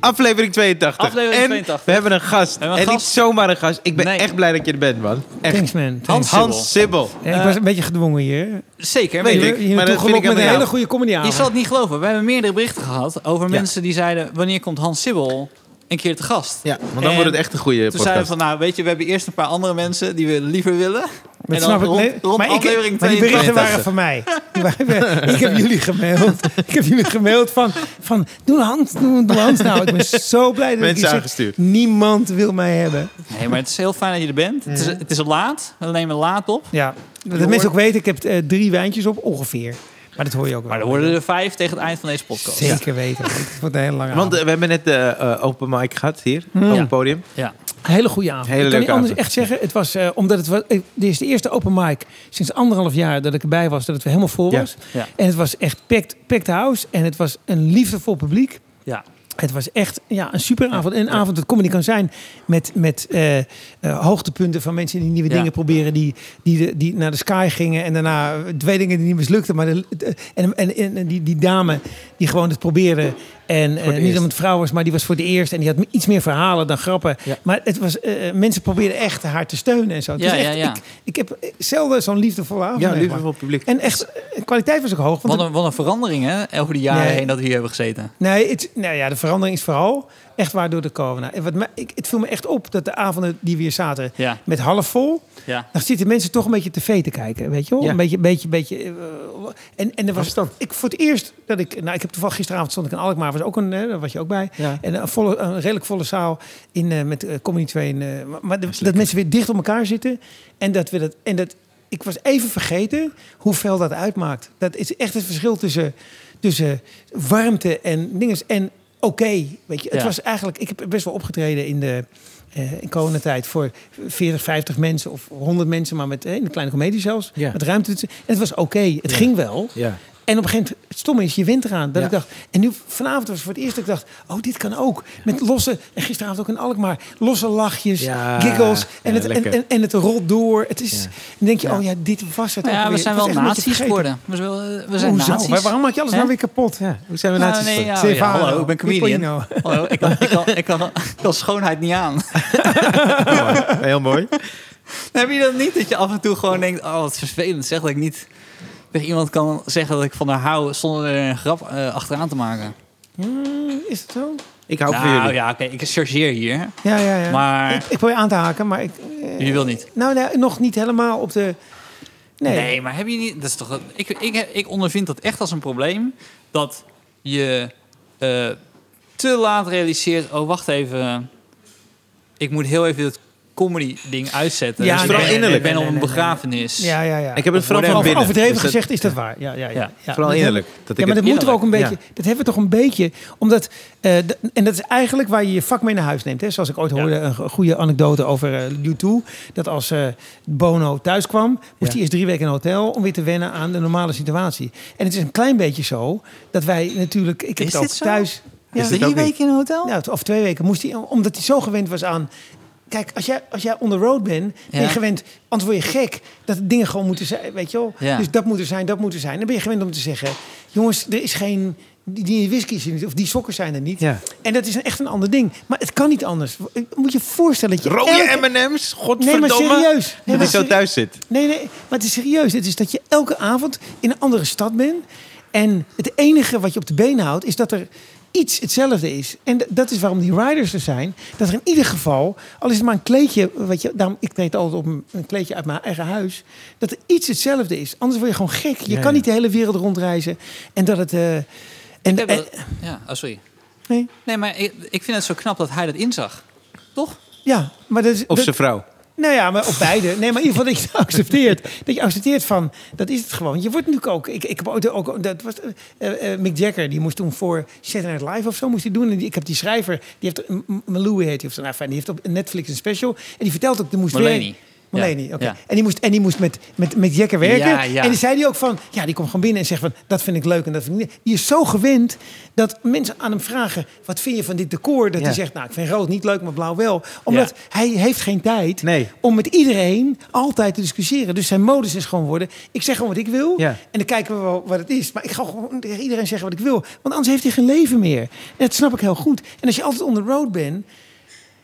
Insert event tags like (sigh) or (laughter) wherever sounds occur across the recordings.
Aflevering 82. Aflevering en 82. we hebben een gast. hebben een en niet zomaar een gast. Ik ben Nee. echt blij dat je er bent, man. Echt. Thanks man. Hans Thanks. Hans Sibbel. Ja, ik was een beetje gedwongen hier. Zeker, Weet weet ik. Je maar dat vind ik met een hele goede comedyavond. Je zal het niet geloven. We hebben meerdere berichten gehad over mensen die zeiden... wanneer komt Hans Sibbel een keer te gast? Ja, want dan En wordt het echt een goede Toen zeiden we podcast. van, nou weet je, we hebben eerst een paar andere mensen die we liever willen. Dat en dan snap ik. rond, nee. rond maar, ik, aflevering maar die berichten 82. waren van mij. (laughs) Ik heb jullie gemaild. Ik heb jullie gemaild van, van doe Hans, doe, doe Hans nou. Ik ben zo blij dat Mensen ik je zeg, aangestuurd. niemand wil mij hebben. Nee, maar het is heel fijn dat je er bent. Het, is, het is laat. We nemen laat op. Ja, dat mensen ook weten, ik heb eh, drie wijntjes op ongeveer. Maar dat hoor je ook wel. Maar er worden er vijf tegen het eind van deze podcast. Zeker weten. Het wordt een hele lange Want avond. eh, we hebben net de eh, open mic gehad hier, op het podium. Ja. Een hele goede avond. Hele ik kan niet anders avond. echt zeggen. Het was, eh, omdat het was, eh, dit is de eerste open mic sinds anderhalf jaar dat ik erbij was, dat het weer helemaal vol Ja. was. Ja. En het was echt packed, packed house. En het was een liefdevol publiek. Ja. Het was echt ja, een superavond. En een avond dat comedy kan zijn met, met eh, eh, hoogtepunten van mensen die nieuwe Ja. dingen proberen. Die, die, de- die naar de sky gingen en daarna twee dingen die niet mislukten. Maar de, de- en, en, en die, die dame die gewoon het probeerde. En eh, niet omdat het vrouw was, maar die was voor het eerst. En die had iets meer verhalen dan grappen. Ja. Maar het was, mensen probeerden echt haar te steunen en zo. Ja, echt, ja, ja. Ik, ik heb zelden zo'n liefdevolle avond Ja, liefdevol publiek. En echt, de kwaliteit was ook hoog. Want Wat een, wat een verandering, hè? Over de jaren Nee. heen dat we hier hebben gezeten. Nee, het, nou ja, de verandering is vooral echt waar door de corona. En wat mij, ik, het viel me echt op dat de avonden die we hier zaten Ja. met half vol, Ja. dan zitten mensen toch een beetje tv te kijken, weet je wel? Ja. Een beetje, beetje, beetje. eh, en en er was Afstand. ik voor het eerst dat ik, nou, ik heb toevallig gisteravond stond ik in Alkmaar, was ook een, hè, daar was je ook bij, en een, volle, een redelijk volle zaal in eh, met uh, Comedy 2. En, eh, maar de- dat mensen weer dicht op elkaar zitten en dat we dat en dat. Ik was even vergeten hoe veel dat uitmaakt. Dat is echt het verschil tussen, tussen warmte en dingen. En oké, weet je. Het Ja. was eigenlijk... Ik heb best wel opgetreden in de... eh, in coronatijd voor 40, 50 mensen of 100 mensen, maar met eh, in een kleine comedie zelfs. Ja. Met ruimte. En het was oké. Het ging wel. Ja. En op een gegeven moment, het stomme is, je wint eraan. Dat Ja. ik dacht, en nu vanavond was het voor het eerst dat ik dacht, oh, dit kan ook. Met losse, en gisteravond ook in Alkmaar, losse lachjes, Ja. giggles. En, Ja, het, en, en, en het rolt door. Het is, Ja. Dan denk je, Ja. oh ja, dit was het Nou ook ja, we zijn wel nazi's geworden. We, zijn- we zijn Hoezo? nazi's. Maar waarom maak je alles Hè? nou weer kapot? Ja, hoe zijn we Nou, nazi's nee, ja, ja, hallo, ik ben comedian. Pippolino. Hallo, ik kan, ik, kan, ik, kan, ik kan schoonheid niet aan. (laughs) Heel mooi. Heb je dat niet? Dat je af en toe gewoon denkt, oh wat vervelend. Zeg dat ik niet tegen iemand kan zeggen dat ik van haar hou zonder er een grap eh, achteraan te maken. Hmm, is het zo? Ik hou van Nou jullie. ja, oké, ik chargeer hier. Ja, ja, ja. Maar Ik, ik probeer aan te haken, maar ik... eh, je wil niet. nou, nee, nog niet helemaal op de... Nee. Nee. maar heb je niet... Dat is toch, ik, ik, ik ondervind dat echt als een probleem. Dat je eh, te laat realiseert... Oh, wacht even. Ik moet heel even het comedy ding uitzetten. Ja, Dus ik vooral ben- innerlijk. Ik ben op een begrafenis. Ja, ja, ja. Ik heb het vooral van binnen. Overdreven Dus gezegd is dat waar. Ja, ja, ja. Ja. ja. Vooral innerlijk. Dat ik ja, maar dat moeten we ook een beetje. Ja. Dat hebben we toch een beetje. Omdat. eh, d- en dat is eigenlijk waar je je vak mee naar huis neemt. Hè? Zoals ik ooit hoorde, een go- goede anekdote over eh, U2. Dat als eh, Bono thuis kwam, moest Ja. hij eerst drie weken in een hotel om weer te wennen aan de normale situatie. En het is een klein beetje zo dat wij natuurlijk. Ik heb Is het ook dit zo? thuis. Ja, Drie weken in een hotel? ja, of twee weken moest hij, omdat hij zo gewend was aan. Kijk, als jij, als jij on the road bent, ben je Ja. gewend, anders word je gek, dat dingen gewoon moeten zijn, weet je wel. Ja. Dus dat moet er zijn, dat moet er zijn. Dan ben je gewend om te zeggen, jongens, er is geen, die, die whisky is er niet, of die sokken zijn er niet. Ja. En dat is een, echt een ander ding. Maar het kan niet anders. Moet je je voorstellen dat je Rode elke- M&M's, Nee, godverdomme. maar serieus. Nee, Dat maar ik zo thuis zit. Nee, nee, maar het is serieus. Het is dat je elke avond in een andere stad bent. En het enige wat je op de benen houdt, is dat er iets hetzelfde is. En dat is waarom die riders er zijn. Dat er in ieder geval, al is het maar een kleedje, weet je, daarom, ik treed altijd op een, een kleedje uit mijn eigen huis, dat er iets hetzelfde is. Anders word je gewoon gek. Je Ja, kan ja. niet de hele wereld rondreizen. En dat het. eh, en, dat- ja, oh, sorry. nee, Nee, maar ik, ik vind het zo knap dat hij dat inzag. Toch? ja, maar dat is. Of dat- zijn vrouw. Nou ja, maar op beide. Nee, maar in ieder geval dat je het accepteert. Dat je accepteert van, dat is het gewoon. Je wordt natuurlijk ook... Ik, ik heb ooit ook... Dat was, eh, Mick Jagger, die moest toen voor Saturday Night Live of zo moest hij doen. En die, ik heb die schrijver, die heeft... Malou heet hij of zo. Nou, fijn, die heeft op Netflix een special. En die vertelt ook, er moest weer... Melanie, oké. ja. En die moest, en die moest met, met, met Jekker werken. Ja, ja. En die zei die ook van, ja, die komt gewoon binnen en zegt van, dat vind ik leuk en dat vind ik niet. Die is zo gewend dat mensen aan hem vragen, wat vind je van dit decor? Dat hij zegt, nou, ik vind rood niet leuk, maar blauw wel. Omdat hij heeft geen tijd Nee. om met iedereen altijd te discussiëren. Dus zijn modus is gewoon worden, ik zeg gewoon wat ik wil. En dan kijken we wel wat het is. Maar ik ga gewoon tegen iedereen zeggen wat ik wil. Want anders heeft hij geen leven meer. En dat snap ik heel goed. En als je altijd on the road bent,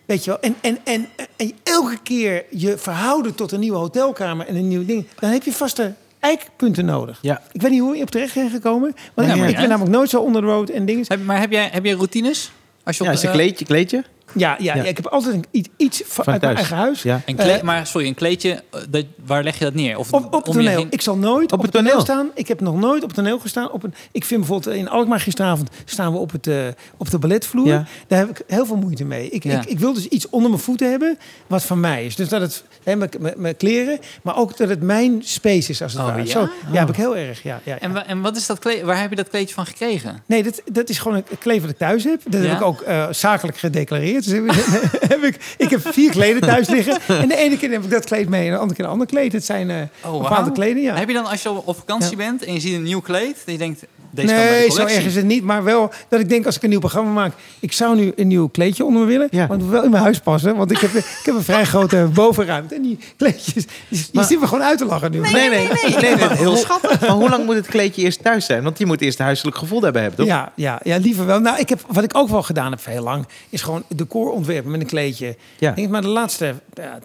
weet je wel. En, en, en, en elke keer je verhouden tot een nieuwe hotelkamer en een nieuw ding. Dan heb je vaste eikpunten nodig. Ja. Ik weet niet hoe je op terecht bent gekomen. Want Ja, ik, maar ik ja. ben namelijk nooit zo on the road en dingen. Heb, maar heb jij, heb jij routines? Als je Ja, op is een eh, kleedje, kleedje. Ja, ja, Ja. ja. ik heb altijd een, iets, iets van, Van uit mijn eigen huis. Ja. Een kleed, Eh, maar sorry, een kleedje, eh, dat, waar leg je dat neer? Of Op, op het toneel. heen? Ik zal nooit op, het het toneel toneel? staan. Ik heb nog nooit op het toneel gestaan. Op een, ik vind bijvoorbeeld in Alkmaar gisteravond staan we op, het, eh, op de balletvloer. Ja. Daar heb ik heel veel moeite mee. Ik, Ja. ik, ik wil dus iets onder mijn voeten hebben wat van mij is. Dus dat het, hè, mijn, mijn, mijn kleren, maar ook dat het mijn space is als het Oh, ware. ja? Zo, ja, heb ik heel erg. Ja, ja, ja. En, en wat is dat kleed, waar heb je dat kleedje van gekregen? Nee, dat, dat is gewoon een kleed wat ik thuis heb. Dat Ja? heb ik ook eh, zakelijk gedeclareerd. Dus heb, (laughs) heb ik, ik heb vier kleden thuis liggen. En de ene keer heb ik dat kleed mee en de andere keer een ander kleed. Het zijn wauw. bepaalde kleden, ja. Heb je dan als je op vakantie bent en je ziet een nieuw kleed, dat je denkt, deze kan bij nee, zo erg is het niet. Maar wel dat ik denk als ik een nieuw programma maak. Ik zou nu een nieuw kleedje onder me willen. Ja. Moet wel in mijn huis passen. Want ik heb, ik heb een vrij grote (laughs) bovenruimte. En die kleedjes, je, je Maar- zit me gewoon uit te lachen nu. Nee, nee, nee. nee, Heel hoe- schattig. Maar hoe lang moet het kleedje eerst thuis zijn? Want die moet eerst huiselijk gevoel daarbij hebben, toch? Ja, ja, ja, liever wel. Nou, ik heb, wat ik ook wel gedaan heb heel lang, is gewoon decor ontwerpen met een kleedje. Ja. Ik denk, maar de laatste, ja,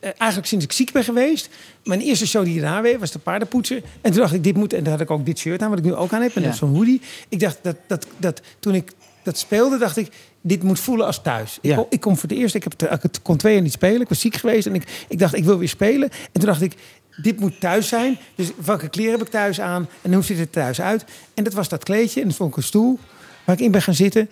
eigenlijk sinds ik ziek ben geweest, mijn eerste show die weer was de paardenpoetsen. En toen dacht ik, dit moet, en daar had ik ook dit shirt aan, wat ik nu ook aan heb, en Ja. zo'n hoodie. Ik dacht dat, dat, dat toen ik dat speelde, dacht ik, dit moet voelen als thuis. Ik, Ja. kon, ik kom voor het eerst, ik, heb het, ik kon twee jaar niet spelen, ik was ziek geweest en ik, ik dacht, ik wil weer spelen. En toen dacht ik, dit moet thuis zijn. Dus welke kleren heb ik thuis aan en hoe ziet het thuis uit? En dat was dat kleedje en dat vond ik een stoel waar ik in ben gaan zitten.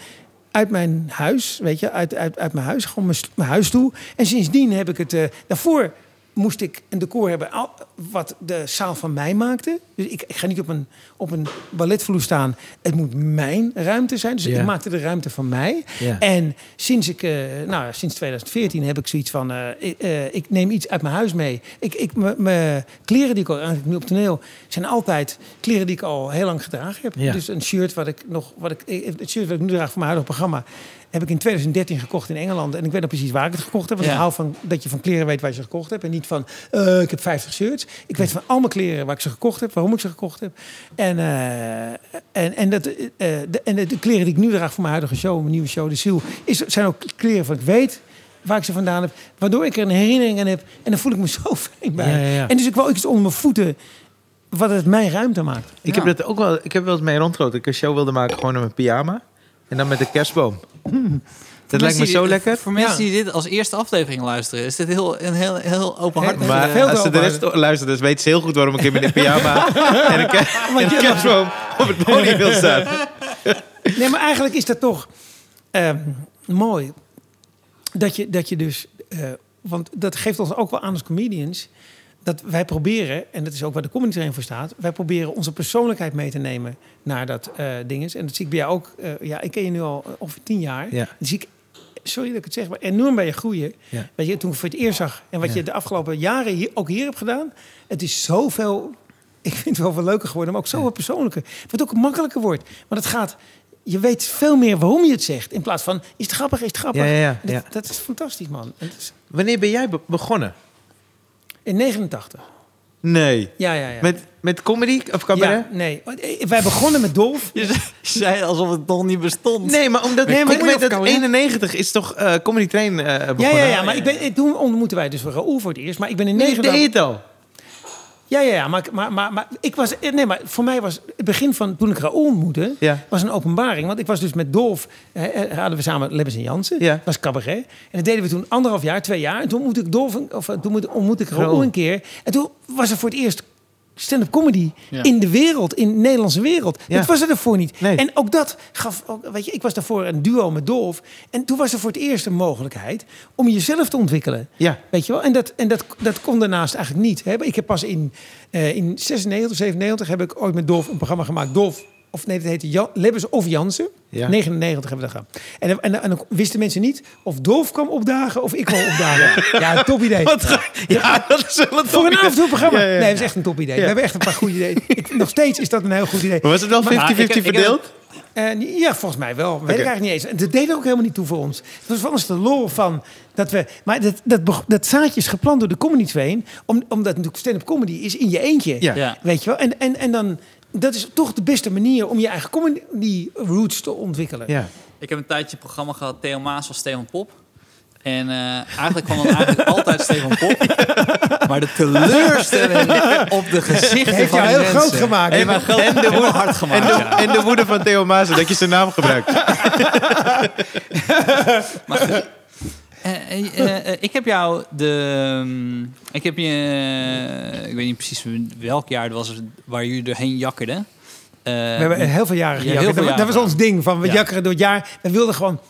Uit mijn huis, weet je, uit, uit, uit mijn huis, gewoon mijn, mijn huisstoel. En sindsdien heb ik het. eh, daarvoor moest ik een decor hebben wat de zaal van mij maakte. Dus ik, ik ga niet op een, op een balletvloer staan. Het moet mijn ruimte zijn. Dus ik maakte de ruimte van mij. En sinds ik, eh, nou, sinds 2014 heb ik zoiets van, eh, ik, eh, ik neem iets uit mijn huis mee. Ik, ik, Mijn kleren die ik al aan nu op toneel zijn altijd kleren die ik al heel lang gedragen heb. Ja. Dus een shirt wat ik nog, wat ik, het shirt wat ik nu draag voor mijn huidige programma, heb ik in 2013 gekocht in Engeland. En ik weet nog precies waar ik het gekocht heb. Want Ja. ik hou van dat je van kleren weet waar je ze gekocht hebt. En niet van, eh, ik heb 50 shirts. Ik weet van al mijn kleren waar ik ze gekocht heb, waarom ik ze gekocht heb. En, eh, en, en, dat, eh, de, en de, kleren die ik nu draag voor mijn huidige show, mijn nieuwe show, de Ziel, is, zijn ook kleren van ik weet waar ik ze vandaan heb. Waardoor ik er een herinnering aan heb. En dan voel ik me (laughs) zo fijn bij. Ja, ja, ja. En dus ik wil ook iets onder mijn voeten wat het mijn ruimte maakt. Ik Ja. heb dat ook wel. Ik heb wel eens mee rondgelopen. Ik een show wilde maken gewoon in mijn pyjama. En dan met een kerstboom. (clears throat) Dat lijkt me zo die- lekker. Voor mensen Ja. die dit als eerste aflevering luisteren, is dit heel, een heel, heel openhartig. Maar veel als ze de rest luisteren, dus weten ze heel goed waarom ik in mijn pyjama (laughs) en een, ke- (laughs) en een kerstboom op het podium wil staan. (laughs) Nee, maar eigenlijk is dat toch ehm, mooi. Dat je, dat je dus... eh, want dat geeft ons ook wel aan als comedians... dat wij proberen, en dat is ook waar de train voor staat... wij proberen onze persoonlijkheid mee te nemen naar dat eh ding is. En dat zie ik bij jou ook. eh, ja, ik ken je nu al eh, ongeveer tien jaar. Ja. Zie ik, sorry dat ik het zeg, maar enorm bij je groeien. Ja. Weet je, toen ik voor het eerst zag... en wat Ja. je de afgelopen jaren hier, ook hier hebt gedaan... het is zoveel... Ik vind het wel veel leuker geworden, maar ook zoveel persoonlijker. Wat ook makkelijker wordt. Maar het gaat... Je weet veel meer waarom je het zegt. In plaats van, is het grappig, is het grappig? Ja, ja, ja, Dat, dat is fantastisch, man. Is Wanneer ben jij be- begonnen? In 89. Nee. Ja, ja, ja. Met, met comedy of cabaret? ja, nee. Wij begonnen met Dolf. Je zei- alsof het nog niet bestond. Nee, maar omdat Nee, maar ik ik dat of 91 is toch eh, Comedy Train eh Ja, begonnen? ja, ja. Maar ik ben, toen ontmoetten wij dus Raoul voor het eerst. Maar ik ben in Nee, 89... deed het al. Ja, ja, ja. Maar, maar, maar, maar ik was... Nee, maar voor mij was het begin van toen ik Raoul ontmoette... Ja. was een openbaring. Want ik was dus met Dolf... eh, eh, hadden we samen Lebbes en Jansen. Ja. Dat was cabaret. En dat deden we toen anderhalf jaar, twee jaar. En toen ontmoette ik Dolf... Of eh, toen moet- ontmoette ik Raoul Raoul. een keer. En toen was er voor het eerst stand-up comedy Ja. in de wereld, in de Nederlandse wereld. Ja. Dat was er daarvoor niet. Nee. En ook dat gaf, ook, weet je, ik was daarvoor een duo met Dolf. En toen was er voor het eerst een mogelijkheid om jezelf te ontwikkelen. Ja. Weet je wel? En dat, en dat, dat kon daarnaast eigenlijk niet. Hè? Ik heb pas in, eh, in 96, 97 heb ik ooit met Dolf een programma gemaakt. Dolf of nee, dat heette Jan, Lebbes of Jansen. Ja. 99 hebben we dat gedaan. En, dan- en, dan- en dan wisten mensen niet of Dolf kwam opdagen of ik kwam opdagen. Ja, top idee. Wat ja, dat is wel een Voor een top idee. avondprogramma. Ja, ja, ja. Nee, dat is echt een top idee. We hebben echt een paar goede ideeën. (laughs) Ik, nog steeds is dat een heel goed idee. Maar was het wel 50-50 Maar- ik- ik- ik- verdeeld? Eh, ja, volgens mij wel. Weet ik eigenlijk niet eens. En dat deed ook helemaal niet toe voor ons. Het was voor ons de lol van dat we. Maar dat, dat, dat zaadje is geplant door de Comedy Train. Om, omdat natuurlijk stand-up comedy is in je eentje. Ja. Ja. Weet je wel? En, en, en dan. Dat is toch de beste manier om je eigen comedy roots te ontwikkelen. Ja. Ik heb een tijdje een programma gehad, Theo Maas was Stefan Pop. En eh, eigenlijk kwam dan eigenlijk (laughs) altijd Stefan Pop. Maar de teleurstelling (laughs) op de gezichten Heeft van jou heel mensen... groot gemaakt. Heeft mij groot, en de woede hard gemaakt, En de, ja. en de woede van Theo Maassen dat je zijn naam gebruikt. (laughs) eh, eh, eh, ik heb jou de... mm, ik heb je... ik weet niet precies welk jaar het was waar jullie doorheen jakkerden. We hebben heel veel jaren gejakkerd. dat, dat was ons ding. Van we Ja. jakkeren door het jaar. We wilden gewoon...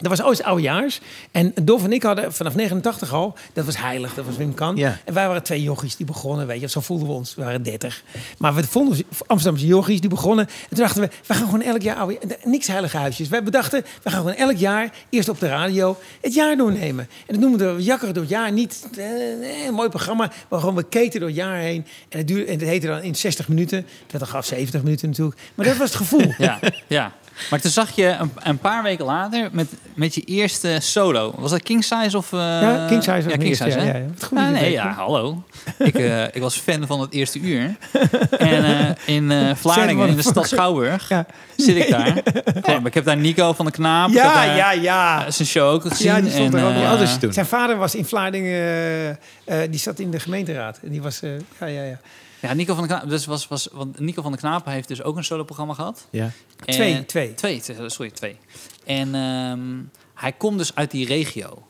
Dat was ooit oudejaars. En Dolf en ik hadden vanaf 89 al... Dat was heilig, dat was Wim Kan. Ja. En wij waren twee jochies die begonnen, weet je. Zo voelden we ons. We waren 30. Maar we vonden Amsterdamse jochies die begonnen. En toen dachten we, we gaan gewoon elk jaar... oude- niks heilige huisjes. Wij bedachten, we gaan gewoon elk jaar... Eerst op de radio het jaar doornemen. En dat noemen we jakkeren door het jaar. Niet eh, nee, een mooi programma, maar gewoon we keten door het jaar heen. En het, duurde, en het heette dan in 60 minuten. Dan gaf 70 minuten natuurlijk. Maar dat was het gevoel. (laughs) Ja, ja. Maar toen zag je een, een paar weken later met, met je eerste solo. Was dat King Size of... eh, Ja, King Size Ja, King eerste, Size, ja, hè? ja, ja. Wat goed Ah, nee, weet, ja, hallo. ik, eh, ik was fan van het eerste uur. (laughs) En eh, in eh Vlaardingen, in de stad Schouwburg, Ja. zit ik (laughs) daar. Maar ik heb daar Nico van de Knaap. ik heb Ja, daar, ja, ja. zijn show ook gezien. Ja, die stond en, er ook. Hoe oud is hij toen? Zijn vader was in Vlaardingen, eh, eh, die zat in de gemeenteraad. En die was, eh, ja, ja, ja. Ja, Nico van de Knaap. Dus was, was, want Nico van de Knaap heeft dus ook een solo-programma gehad. Ja. En- Twee, twee. Twee, sorry, twee. En ehm, hij komt dus uit die regio.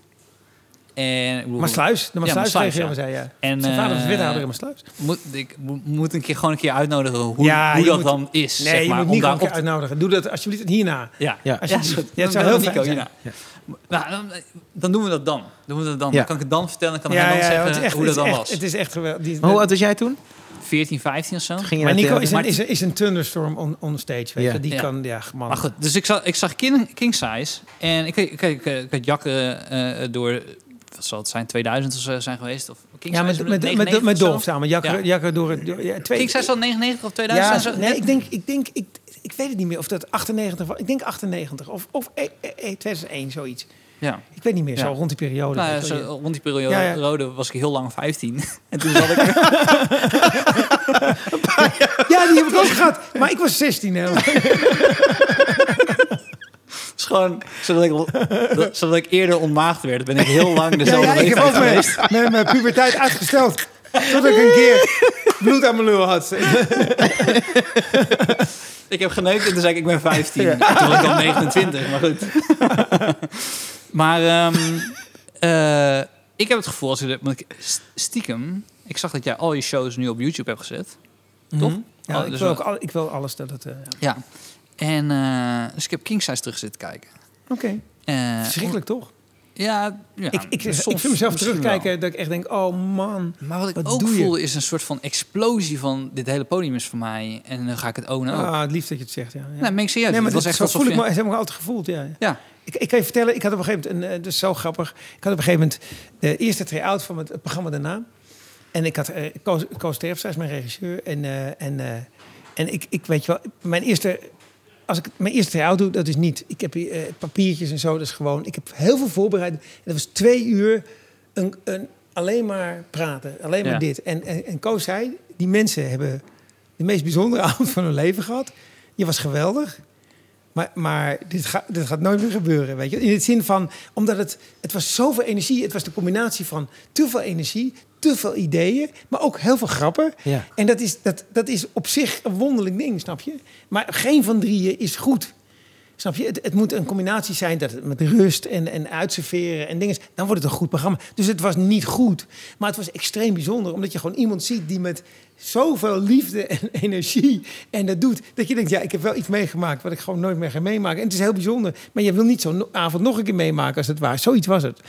En, Maasluis, de Maasluis Maasluis, regio ja. hij, ja. En, Zijn vader was eh, wethouder in Maasluis. Moet, ik mo- moet een keer gewoon een keer uitnodigen hoe, Ja, hoe je dat moet- dan is. Nee, zeg je maar, moet om Nico een keer op- uitnodigen. Doe dat alsjeblieft hierna. Ja, Ja. ja, Alsjeblieft. is goed. Ja, het Dan zou heel Nico zijn. hierna. Nou, dan, dan doen we dat dan. Doen we dat dan. Ja. Dan kan ik het dan vertellen. Kan Ja, hij dan ja, ja, zeggen hoe dat dan was. het is echt geweldig. Maar hoe oud was jij toen? 14, 15 of zo. Ging je Maar Nico is een, is een, is een thunderstorm on, on stage, weet Ja. je. Die Ja. kan, ja, man. Maar goed, dus ik zag, ik zag King, King Size. En ik, ik, ik, ik had jakken eh, door, wat zal het zijn, 2000 of zo zijn geweest? Of King ja, Size met, met, met, 99 met zo? Dolf samen. Jakker, Ja. jakker door het... door- Ja, twee, King Size van 99 of 2000? Ja, Zo- nee, ik denk, ik denk, ik, ik weet het niet meer of dat 98 was. Ik denk 98 of, of eh, eh, eh, 2001, zoiets. Ja. Ik weet niet meer, zo Ja. rond die periode. Nou, je zo, rond die periode Ja, rode was ik heel lang 15. (laughs) en toen zat ik... Ja, die heb ik ook gehad. Maar ik was 16. Hè. (laughs) is gewoon, zodat ik, dat- zodat ik eerder ontmaagd werd, ben ik heel lang dezelfde ja, ik heb ook geweest. mijn, puberteit uitgesteld. Tot ik een keer bloed aan mijn lul had. Ik heb geneukt en toen zei ik, ik ben 15. En Toen was ik al 29, maar goed. Maar ehm, (laughs) eh, ik heb het gevoel, als ik, want ik, stiekem, ik zag dat jij al je shows nu op YouTube hebt gezet. Toch? Mhm. Ja, Oh, ik, dus wil ook al, ik wil alles dat het... eh, ja. Ja. En eh, dus ik heb King Size terug zitten kijken. Oké, verschrikkelijk toch? Ja, ja ik, ik, ik soms vind mezelf terugkijken wel. dat ik echt denk, oh man. Maar wat ik Wat ook je? voelde is een soort van explosie van dit hele podium is voor mij. En dan ga ik het ownen ook. Ah, het liefst dat je het zegt, ja. ja. Ik serieus. nee, maar het was echt zo voel ik me, heb ik me altijd gevoeld, ja. Ja, Ik, ik kan je vertellen, ik had op een gegeven moment, een, eh, dus zo grappig. Ik had op een gegeven moment de eerste try-out van het, het programma daarna. En ik had uh, Koos, Koos Terpstra is mijn regisseur. En, eh, en, eh, en ik, ik weet je wel, mijn eerste, als ik mijn eerste try-out doe, dat is niet. Ik heb eh, papiertjes en zo, dat is gewoon. Ik heb heel veel voorbereid. En dat was twee uur een, een, alleen maar praten, alleen maar Ja. dit. En, en, en Koos zei, die mensen hebben de meest bijzondere (laughs) avond van hun leven gehad. Je was geweldig. Maar, maar dit, gaat dit gaat nooit meer gebeuren, weet je. In het zin van, omdat het, het was zoveel energie. Het was de combinatie van te veel energie, te veel ideeën, maar ook heel veel grappen. Ja. En dat is, dat, dat is op zich een wonderlijk ding, snap je? Maar geen van drieën is goed. Snap je? Het, het moet een combinatie zijn dat het met rust en, en uitserveren en dingen. Dan wordt het een goed programma. Dus het was niet goed. Maar het was extreem bijzonder. Omdat je gewoon iemand ziet die met zoveel liefde en (laughs) energie en dat doet. Dat je denkt, ja, ik heb wel iets meegemaakt wat ik gewoon nooit meer ga meemaken. En het is heel bijzonder. Maar je wil niet zo'n avond nog een keer meemaken als het waar. Zoiets was het.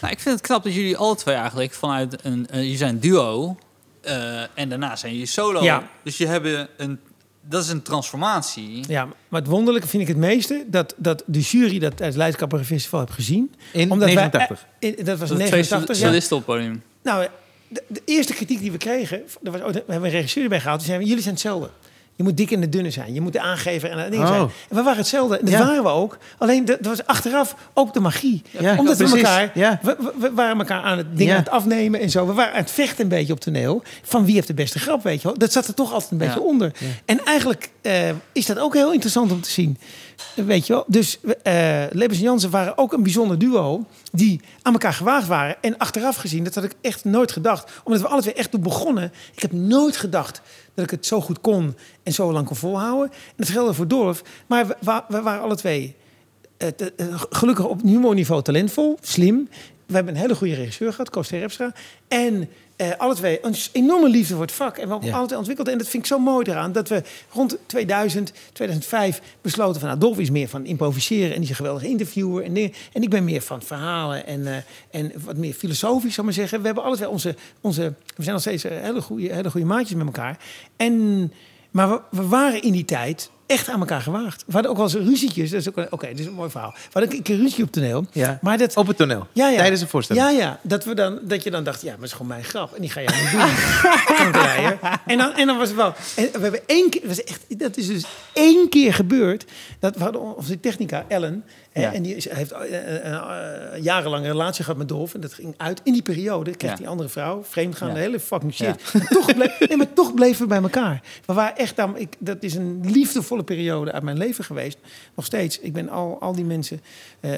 Nou, ik vind het knap dat jullie alle twee eigenlijk vanuit een... je zijn duo eh, en daarna zijn jullie solo. Ja. Dus je hebben een, dat is een transformatie. Ja, maar het wonderlijke vind ik het meeste dat, dat de jury dat uit het Leidskapper Festival heeft gezien. In Omdat wij- 89. In- dat was Dat in twee 89. Ja. solisten op het podium. Nou, de, de eerste kritiek die we kregen, er was, ooit- we hebben een regisseur erbij gehaald. Die zei, jullie zijn hetzelfde. Je moet dik en de dunne zijn. Je moet de aangever en dat ding Oh. zijn. En we waren hetzelfde. En dat Ja. waren we ook. Alleen dat was achteraf ook de magie. Ja, Omdat we precies. elkaar... Ja. We, waren elkaar aan het ding aan het afnemen en zo. We waren aan het vechten een beetje op toneel. Van wie heeft de beste grap, weet je wel. Dat zat er toch altijd een beetje onder. En eigenlijk eh, is dat ook heel interessant om te zien. Weet je wel? Dus Lebens en Jansen waren ook een bijzonder duo. Die aan elkaar gewaagd waren. En achteraf gezien, dat had ik echt nooit gedacht. Omdat we alle twee echt toen begonnen. Ik heb nooit gedacht dat ik het zo goed kon. En zo lang kon volhouden. En dat geldt voor Dorf. Maar we, wa- we waren alle twee eh, eh, gelukkig op humorniveau talentvol, slim. We hebben een hele goede regisseur gehad, Koos Terpstra. En eh, alle twee een enorme liefde voor het vak. En we hebben ook Ja. alle twee ontwikkeld. En dat vind ik zo mooi eraan. Dat we rond 2000, 2005 besloten van... Nou, Dolf is meer van improviseren. En die is een geweldige interviewer. En, dingen. en ik ben meer van verhalen. En, eh, en wat meer filosofisch, zal ik maar zeggen. We hebben alle twee onze... onze we zijn nog steeds eh, hele goede, hele goede maatjes met elkaar. En, maar we, we waren in die tijd echt aan elkaar gewaagd. We hadden ook wel eens ruzietjes. Dat is ook een- Oké, dit is een mooi verhaal. We hadden een keer ruzie op toneel. Ja. Maar dat, Op het toneel. ja, ja. Tijdens een voorstelling. Ja, ja. Dat, we dan, dat je dan dacht, ja, maar het is gewoon mijn grap. En die ga jij niet doen. (laughs) En, dan, en dan was het wel... En we hebben één keer... Was echt, dat is dus één keer gebeurd. Dat we hadden onze technica, Ellen... Ja. En die is- heeft eh, eh, eh, een relatie gehad met Dolf. En dat ging uit. In die periode kreeg Ja. die andere vrouw, vreemdgaan, Ja. de hele fucking shit. En toch, bleef, (laughs) nee, maar toch bleven we bij elkaar. We waren echt, dan, ik, dat is een liefdevolle periode uit mijn leven geweest. Nog steeds. Ik ben al, al die mensen,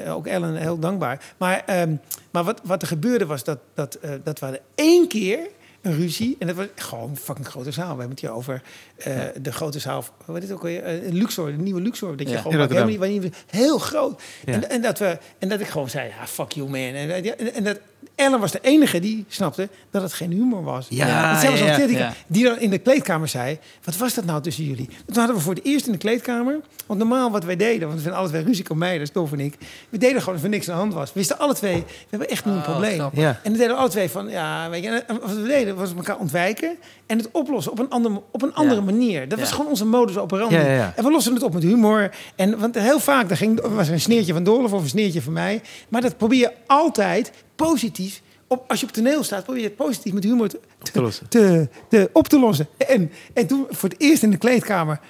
ook Ellen, heel dankbaar. Maar, ehm, maar wat, wat er gebeurde was dat, dat, dat we hadden één keer een ruzie. En dat was gewoon een fucking grote zaal. We hebben het hier over eh, de grote zaal. Wat is het ook weer? Eh, Luxor, de nieuwe Luxor. Dat je Ja. gewoon helemaal niet, heel groot. Ja. En, en, dat we, en dat ik gewoon zei, ja, fuck you man. En, en, en dat Ellen was de enige die snapte dat het geen humor was. Ja, zelfs Ja. die dan in de kleedkamer zei, wat was dat nou tussen jullie? Toen hadden we voor het eerst in de kleedkamer, want normaal wat wij deden, want we zijn alle twee ruziekomeiders, Dolf en ik, we deden gewoon of er niks aan de hand was. We wisten alle twee, we hebben echt nu een Oh, probleem. Ja. En dan deden we alle twee van, ja, weet je, en wat we deden was elkaar ontwijken en het oplossen op een, ander, op een andere Ja. manier. Dat was gewoon onze modus operandi. Ja, ja, ja. En we lossen het op met humor. En, want heel vaak daar ging, was er een sneertje van Dolf of een sneertje van mij. Maar dat probeer je altijd positief. Op, als je op toneel staat, probeer je het positief met humor te, te lossen. te, te- op te lossen. En, en toen voor het eerst in de kleedkamer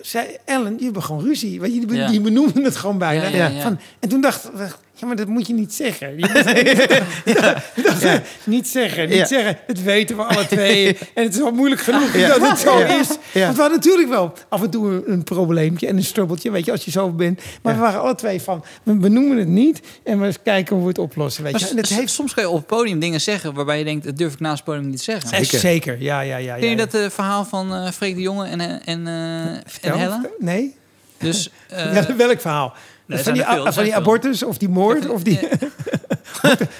zei Ellen, je hebt gewoon ruzie. Want die, Ja. benoemden het gewoon bijna. Ja. Van, en toen dachten we, ja, maar dat moet je niet zeggen. Je (laughs) moet- we, (laughs) Niet zeggen, niet Ja. zeggen. Het weten we alle twee. (laughs) En het is al moeilijk genoeg Ja. dat het zo Ja. is. Ja. Want we hadden natuurlijk wel af en toe een, een probleempje en een strubbeltje, weet je, als je zo bent. Maar we waren alle twee van, we benoemen het niet en we eens kijken hoe we het oplossen, weet Maar je. s- En het heeft soms kan je op het podium dingen zeggen waarbij je denkt, dat durf ik naast het podium niet te zeggen. zeker. Zeker. ja, ja, ja. ja, Ken je dat eh, verhaal van eh Freek de Jonge en, eh, en, eh en Hella? vertel. Nee? Dus, eh, ja, welk verhaal? Nee, van die, veel, van zijn die veel. abortus of die moord? Of die, (laughs)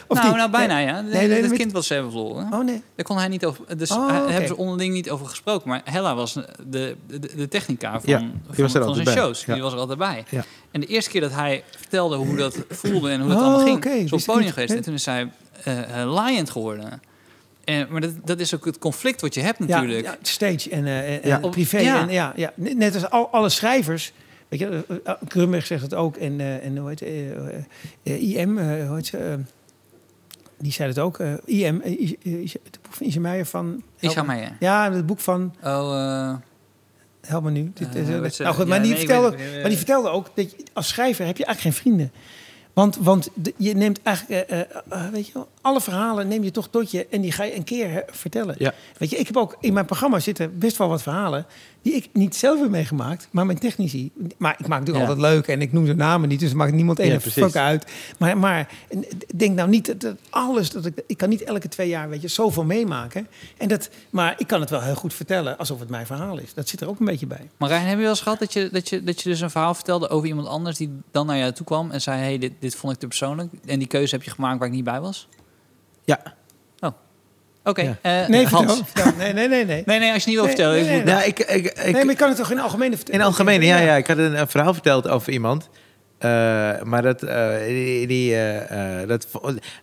of nou, die- nou, bijna ja. Nee, nee, het kind wat ze hebben verloren. Oh nee. Daar kon hij niet over. Dus Oh, hebben ze onderling niet over gesproken. Maar Hella was de, de, technica van, Ja, die van, was er zijn bij. shows. Ja. Die was er altijd bij. Ja. En de eerste keer dat hij vertelde hoe dat (clears throat) voelde en hoe dat Oh, allemaal ging, is op het podium geweest. En toen is hij Lion geworden. En, maar dat, dat is ook het conflict wat je hebt natuurlijk. Ja, ja, stage en, eh, en- privé. Ja. En, ja, ja. Net als al, alle schrijvers. Weet je, eh, eh, Krumberg zegt het ook. En, en hoe heet eh, eh, eh, IM, hoe heet ze? die zei het ook. IM, Is- Is- het boek van Isje Meijer van... Ja, het boek van... Oh, Help me nu. Dit, is- nou goed, ja, maar, die nee, vertelde, maar die vertelde ook dat je, als schrijver heb je eigenlijk geen vrienden. Want, want de- je neemt eigenlijk, weet je wel, alle verhalen neem je toch tot je en die ga je een keer hè, vertellen. Ja. Weet je, ik heb ook in mijn programma zitten best wel wat verhalen die ik niet zelf heb meegemaakt, maar mijn technici. Maar ik maak natuurlijk Ja. altijd leuk en ik noem ze namen niet, dus maakt niemand Ja, ene precies. fuck uit. Maar, maar denk nou niet dat, dat alles, dat ik, ik kan niet elke twee jaar, weet je, zoveel meemaken. En dat, maar ik kan het wel heel goed vertellen alsof het mijn verhaal is. Dat zit er ook een beetje bij. Marijn, heb je wel eens gehad dat je, dat, je, dat je dus een verhaal vertelde over iemand anders die dan naar jou toe kwam en zei: hey, dit, dit vond ik te persoonlijk. En die keuze heb je gemaakt waar ik niet bij was? Ja. Oké, Ja. eh, Nee, Hans. vertel. (laughs) Nee, nee, nee, nee. Nee, nee, als je niet wil Nee, vertellen. nee, ik nee, nee. Nou, ik, ik, ik, nee, maar je kan het toch in algemene vertellen? in algemeen, ja, ja. Ik had een, een verhaal verteld over iemand. Eh, maar dat, eh, die, die, eh, dat,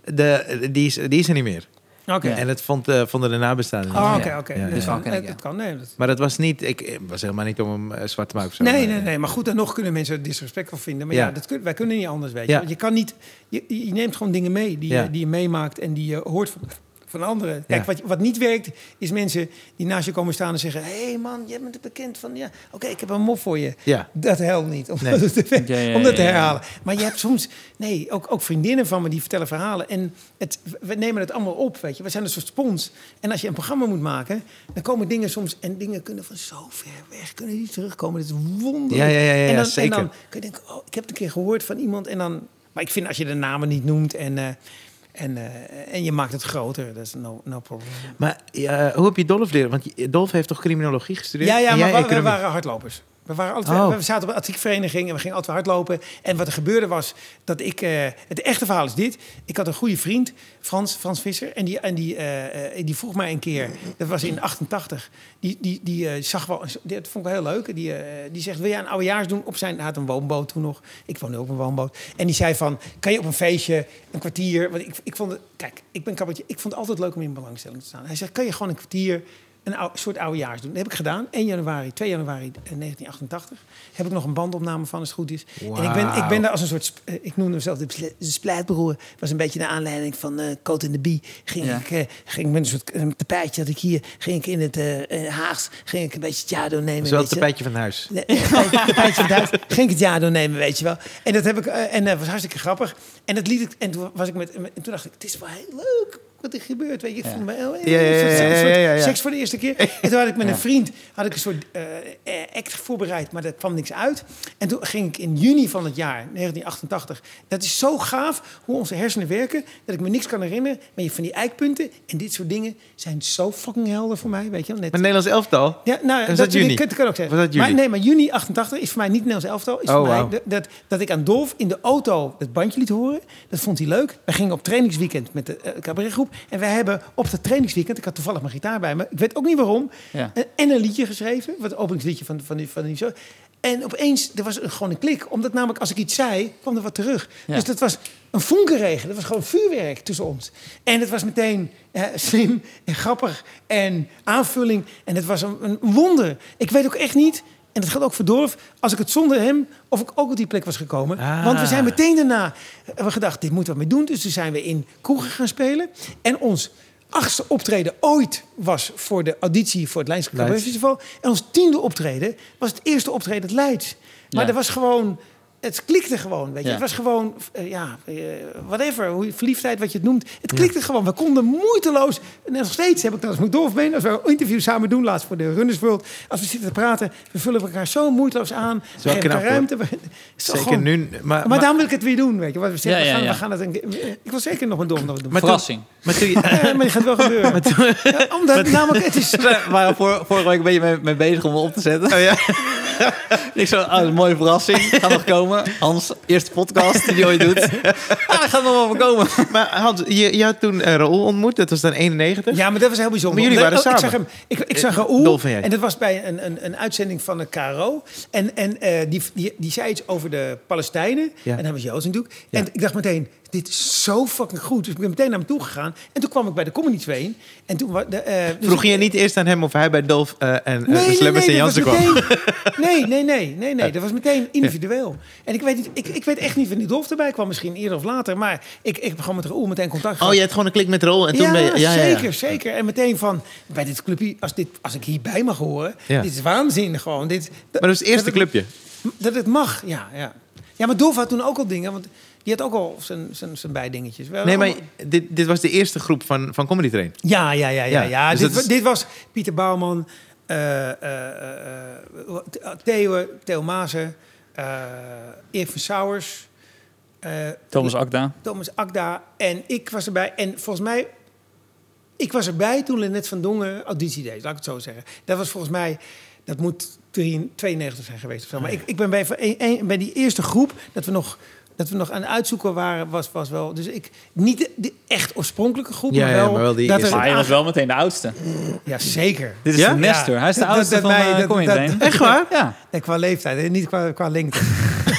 de, die, is, die is er niet meer. Oké. Ja. En het vond, eh, vonden de nabestaanden niet. Oh, oké, oké. Ja, Dat kan. ken ik, eh, ja. Dat kan, nee. dat- Maar dat was niet, ik het was helemaal niet om hem eh, zwart te maken of zo. Nee, nee, nee. Maar goed, dan nog kunnen mensen het disrespectvol vinden. Maar ja, Ja. dat kun, wij kunnen niet anders, weet je. Want je kan niet... Je, je neemt gewoon dingen mee die, Ja. je, die je meemaakt en die je hoort van, van anderen. Kijk, Ja. wat, wat niet werkt, is mensen die naast je komen staan en zeggen... Hé hey man, jij bent bekend van... Ja, oké, ik heb een mop voor je. Ja. Dat helpt niet, om, Nee. dat, te, Ja, ja, om dat te ja, ja. herhalen. Maar je hebt soms... Nee, ook, ook vriendinnen van me die vertellen verhalen. En het, we nemen het allemaal op, weet je. We zijn een soort spons. En als je een programma moet maken, dan komen dingen soms... En dingen kunnen van zo ver weg, kunnen die terugkomen. Dat is wonderlijk. Ja, ja, ja, ja, en dan, zeker. En dan kun je denken, oh, ik heb het een keer gehoord van iemand. En dan... Maar ik vind als je de namen niet noemt en... eh, en, eh, en je maakt het groter, dat is no, no problem. Maar hoe heb je Dolf leren? Want Dolf heeft toch criminologie gestudeerd? Ja, ja maar economie? waren hardlopers. We, waren altijd, Oh. we zaten op een atletiekvereniging en we gingen altijd hardlopen. En wat er gebeurde was dat ik... eh, het echte verhaal is dit. Ik had een goede vriend, Frans, Frans Visser. En die, en die, eh, eh, die vroeg mij een keer, dat was in 88... Die, die, die zag wel, dat vond ik wel heel leuk. Die, die zegt, wil jij een oudejaars doen op zijn... Hij had een woonboot toen nog. Ik woonde ook op een woonboot. En die zei van, kan je op een feestje een kwartier... Want ik, ik vond het, kijk, ik ben cabaretier. Ik vond het altijd leuk om in belangstelling te staan. Hij zegt, kan je gewoon een kwartier een ou- soort oudejaars doen. Dat heb ik gedaan. 1 januari, 2 januari eh, 1988. Heb ik nog een bandopname van, als het goed is. En ik ben, ik ben daar als een soort... eh, Ik noemde mezelf de, spl- de splijtbroer. was een beetje de aanleiding van eh Coat in de Bie. Ging Ja. ik, eh, ging met een soort eh, tapijtje dat ik hier... Ging ik in het eh, eh, Haags... Ging ik een beetje Jado nemen. Zo het je. tapijtje van huis. Nee, (laughs) tapijtje- van. Ging ik het Jado nemen, weet je wel. En dat heb ik... eh, en dat was hartstikke grappig. En dat liet ik... En toen was ik met... En toen dacht ik, het is wel heel leuk wat er gebeurt. Weet je, ik voelde me heel... Soort-. Seks voor de eerste keer. (laughs) En toen had ik met een vriend had ik een soort eh, eh, act voorbereid, maar daar kwam niks uit. En toen ging ik in juni van het jaar, 1988. Dat is zo gaaf hoe onze hersenen werken, dat ik me niks kan herinneren. Maar je van die eikpunten en dit soort dingen zijn zo fucking helder voor mij, weet je wel. Net, Maar Nederlands elftal? ja, nou, dat, dat juni? Dat kan ook zeggen. Was dat? Maar, nee, maar juni 88 is voor mij niet Nederlands elftal. Is Oh, voor mij dat, dat, dat ik aan Dolf in de auto het bandje liet horen. Dat vond hij leuk. We gingen op trainingsweekend met de uh, cabaretgroep. En wij hebben op dat trainingsweekend, ik had toevallig mijn gitaar bij me. Ik weet ook niet waarom. Ja. En, en een liedje geschreven. Wat het openingsliedje van, van, die, van die show. En opeens, er was een- gewoon een klik. Omdat namelijk als ik iets zei, kwam er wat terug. Ja. Dus dat was een vonkenregen. Dat was gewoon vuurwerk tussen ons. En het was meteen eh, slim en grappig en aanvulling. En het was een, een wonder. Ik weet ook echt niet, en dat geldt ook voor Dorf... als ik het zonder hem, of ik ook op die plek was gekomen. Ah. Want we zijn meteen daarna... hebben we gedacht, dit moeten we mee doen. Dus toen zijn we in kroegen gaan spelen. En ons achtste optreden ooit was voor de auditie... voor het Leidse Leids. Cabaret Festival. En ons tiende optreden was het eerste optreden het Leids. Maar Ja. er was gewoon... Het klikte gewoon, weet je. Ja. Het was gewoon, eh, ja, eh, whatever, hoe je, verliefdheid, wat je het noemt. Het klikte gewoon. We konden moeiteloos, en nog steeds heb ik dat als mijn dolfbeen, als we een interview samen doen, laatst voor de Runners World. Als we zitten te praten, we vullen elkaar zo moeiteloos aan. elkaar knap, ruimte. Zeker gewoon- nu. Maar, Maar, maar, daarom wil ik het weer doen, weet je. Want we zeggen, Ja, we, gaan, we gaan het een keer- Ik wil zeker nog een dolf nog doen. Maar Verrassing. maar toen je- (laughs) Ja, maar het gaat wel (laughs) gebeuren. Ja, omdat (laughs) namelijk, het is... Waren voor, vorige week een beetje mee, mee bezig om op te zetten. Oh ja? Ik zo, oh, een mooie verrassing. Gaat nog komen. Hans, eerste podcast die hij ooit doet. (laughs) Ah, dat gaat nog wel komen. Maar Hans, je, je had toen eh, Raoul ontmoet. Dat was dan 91. Ja, maar dat was heel bijzonder. Maar jullie waren oh, Ik zag samen. hem. Ik, ik zag Eh, Raoul. En dat was bij een, een, een uitzending van de KRO. En, en eh, die, die, die zei iets over de Palestijnen. Ja. En hij was Joods natuurlijk. Ja. En ik dacht meteen, dit is zo fucking goed. Dus ik ben meteen naar hem toe gegaan. En toen kwam ik bij de Comedy Train. En toen... De, eh, dus Vroeg je niet eerst aan hem of hij bij Dolf eh, en eh, Nee, nee, en nee, dat Jansen kwam? meteen, nee, nee, nee, nee, nee. Dat was meteen individueel. En ik weet, niet, ik, ik weet echt niet of die Dolf erbij kwam, misschien eerder of later. Maar ik, ik heb gewoon met Raoul meteen contact Oh, je had gewoon een klik met Raoul en toen ja, ben je... Ja, ja, ja. zeker, zeker. En meteen van, bij dit clubje, als, dit, als ik hierbij mag horen, Ja. dit is waanzin gewoon. Dit, Maar dat was het eerste dat clubje. Het, dat het mag, ja, ja. Ja, maar Dolf had toen ook al dingen, want die had ook al zijn, zijn, zijn bijdingetjes. Nee, maar dit, dit was de eerste groep van, van Comedy Train. Ja, ja, ja, ja. Ja, ja. dus dit, is- dit was Pieter Bouwman, eh, eh, eh, eh, Theo, Theo Mazen, eh Erik van Sauers, eh, Thomas Akda. Thomas Akda en ik was erbij. En volgens mij, ik was erbij toen Lennet van Dongen auditie deed, laat ik het zo zeggen. Dat was volgens mij, dat moet 93 92 zijn geweest of zo. Maar ik, ik ben bij, een- een- bij die eerste groep, dat we nog... Dat we nog aan het uitzoeken waren, was, was wel. Dus ik. Niet de, de echt oorspronkelijke groep, Ja, maar, ja, wel, maar wel die dat er Maar hij was wel meteen de oudste. Ja, zeker. Dit is Ja? de Nestor. Hij is de oudste dat- van mij- dat- Comedy dat-. (laughs) Echt waar? Ja. Nee, qua leeftijd, hè, niet qua, qua lengte.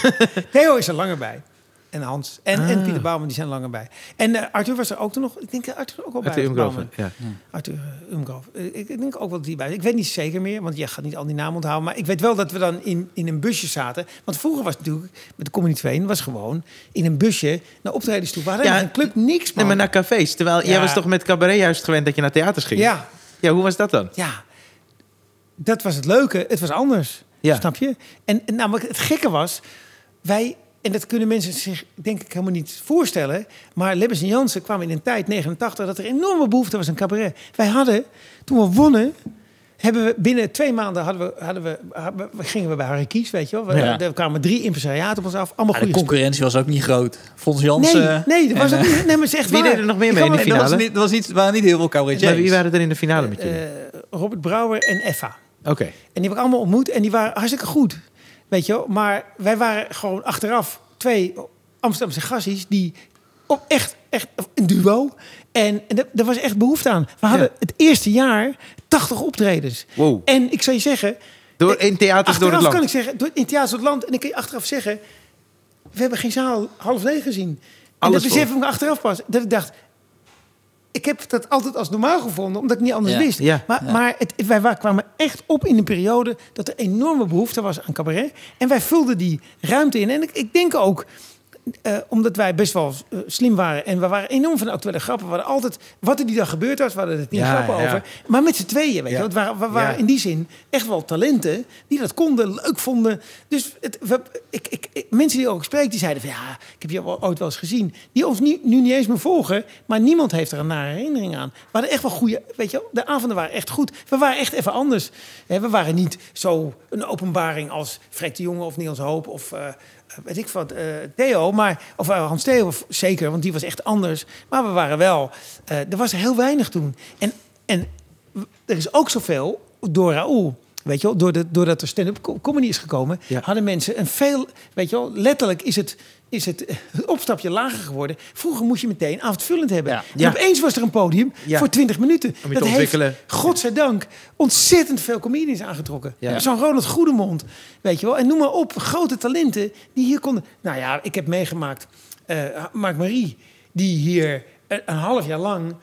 (laughs) Theo is er langer bij. En Hans. En, Ah. en Pieter Bouwman, die zijn langer bij. En eh, Arthur was er ook toen nog. Ik denk dat Arthur ook al bij Arthur ja. Arthur uh, Umgrove. Eh, ik, ik denk ook wel die bij. Ik weet niet zeker meer, want je gaat niet al die namen onthouden. Maar ik weet wel dat we dan in, in een busje zaten. Want vroeger was het natuurlijk, met de Comedy 2, was gewoon in een busje naar optredens toe. Hadden Ja, geen club, niks man. Nee, maar naar cafés. Terwijl jij was toch met cabaret juist gewend dat je naar theaters ging? Ja, Ja, hoe was dat dan? ja. Dat was het leuke. Het was anders. Ja. Snap je? En, en namelijk het gekke was, wij, en dat kunnen mensen zich denk ik helemaal niet voorstellen, maar Lebbes en Jansen kwamen in een tijd, 89, dat er enorme behoefte was aan cabaret. Wij hadden, toen we wonnen, hebben we binnen twee maanden hadden we, hadden we, hadden we- gingen we bij Harry Kies, weet je wel. We, Ja. Er kwamen drie impresariaten op ons af, allemaal Ja, de concurrentie was ook niet groot. Fons Nee, Jansen. nee, dat was en, ook niet. Nee, maar is echt Wie waar. deed er nog meer mee in de dat was finale? niet, dat was niet, waren niet heel veel cabaretiers. Maar wie waren er in de finale met jullie? Eh, Robert Brouwer en Effa. Oké. En die heb ik allemaal ontmoet en die waren hartstikke goed. Weet je wel? Maar wij waren gewoon achteraf twee Amsterdamse gassies die op echt, echt een duo. En, en daar was echt behoefte aan. We hadden Ja. het eerste jaar 80 optredens. Wow. En ik zou je zeggen, Door in theaters door het achteraf land. kan ik zeggen, door, in Theater door het Land. En ik kan je achteraf zeggen, we hebben geen zaal half leeg gezien. En Alles dat besef ik me achteraf pas. Dat ik dacht, ik heb dat altijd als normaal gevonden, omdat ik niet anders Ja. wist. Ja. Maar, Ja. maar het, wij wa- kwamen echt op in een periode dat er enorme behoefte was aan cabaret. En wij vulden die ruimte in. En ik, ik denk ook, eh, omdat wij best wel eh, slim waren en we waren enorm van de actuele grappen. We hadden altijd, wat er die dag gebeurd was, we hadden het niet Ja, grappen ja. over. Maar met z'n tweeën, weet je. waren, we waren in die zin echt wel talenten die dat konden, leuk vonden. Dus het, we, ik, ik, ik- mensen die ook spreek, die zeiden van ja, ik heb je ooit wel eens gezien. Die ons nu, nu niet eens meer volgen, maar niemand heeft er een nare herinnering aan. We hadden echt wel goede, weet je de avonden waren echt goed. We waren echt even anders. We waren niet zo een openbaring als Freek de Jonge of Niels Hoop of... eh, weet ik wat, eh, Theo, maar, of eh, Hans Theo zeker, want die was echt anders. Maar we waren wel, eh, er was heel weinig toen. En, en er is ook zoveel door Raoul. Weet je wel, doordat, doordat er stand-up co- comedy is gekomen, Ja. hadden mensen een veel, weet je wel, letterlijk is het, is het eh, opstapje lager geworden. Vroeger moest je meteen avondvullend hebben. Ja. En Ja. opeens was er een podium Ja. voor 20 minuten. Om je te ontwikkelen. godzijdank, ontzettend veel comedians aangetrokken. Zo'n Ronald Goedemond, weet je wel. En noem maar op, grote talenten die hier konden... Nou ja, ik heb meegemaakt, eh Mark Marie, die hier een, een half jaar lang...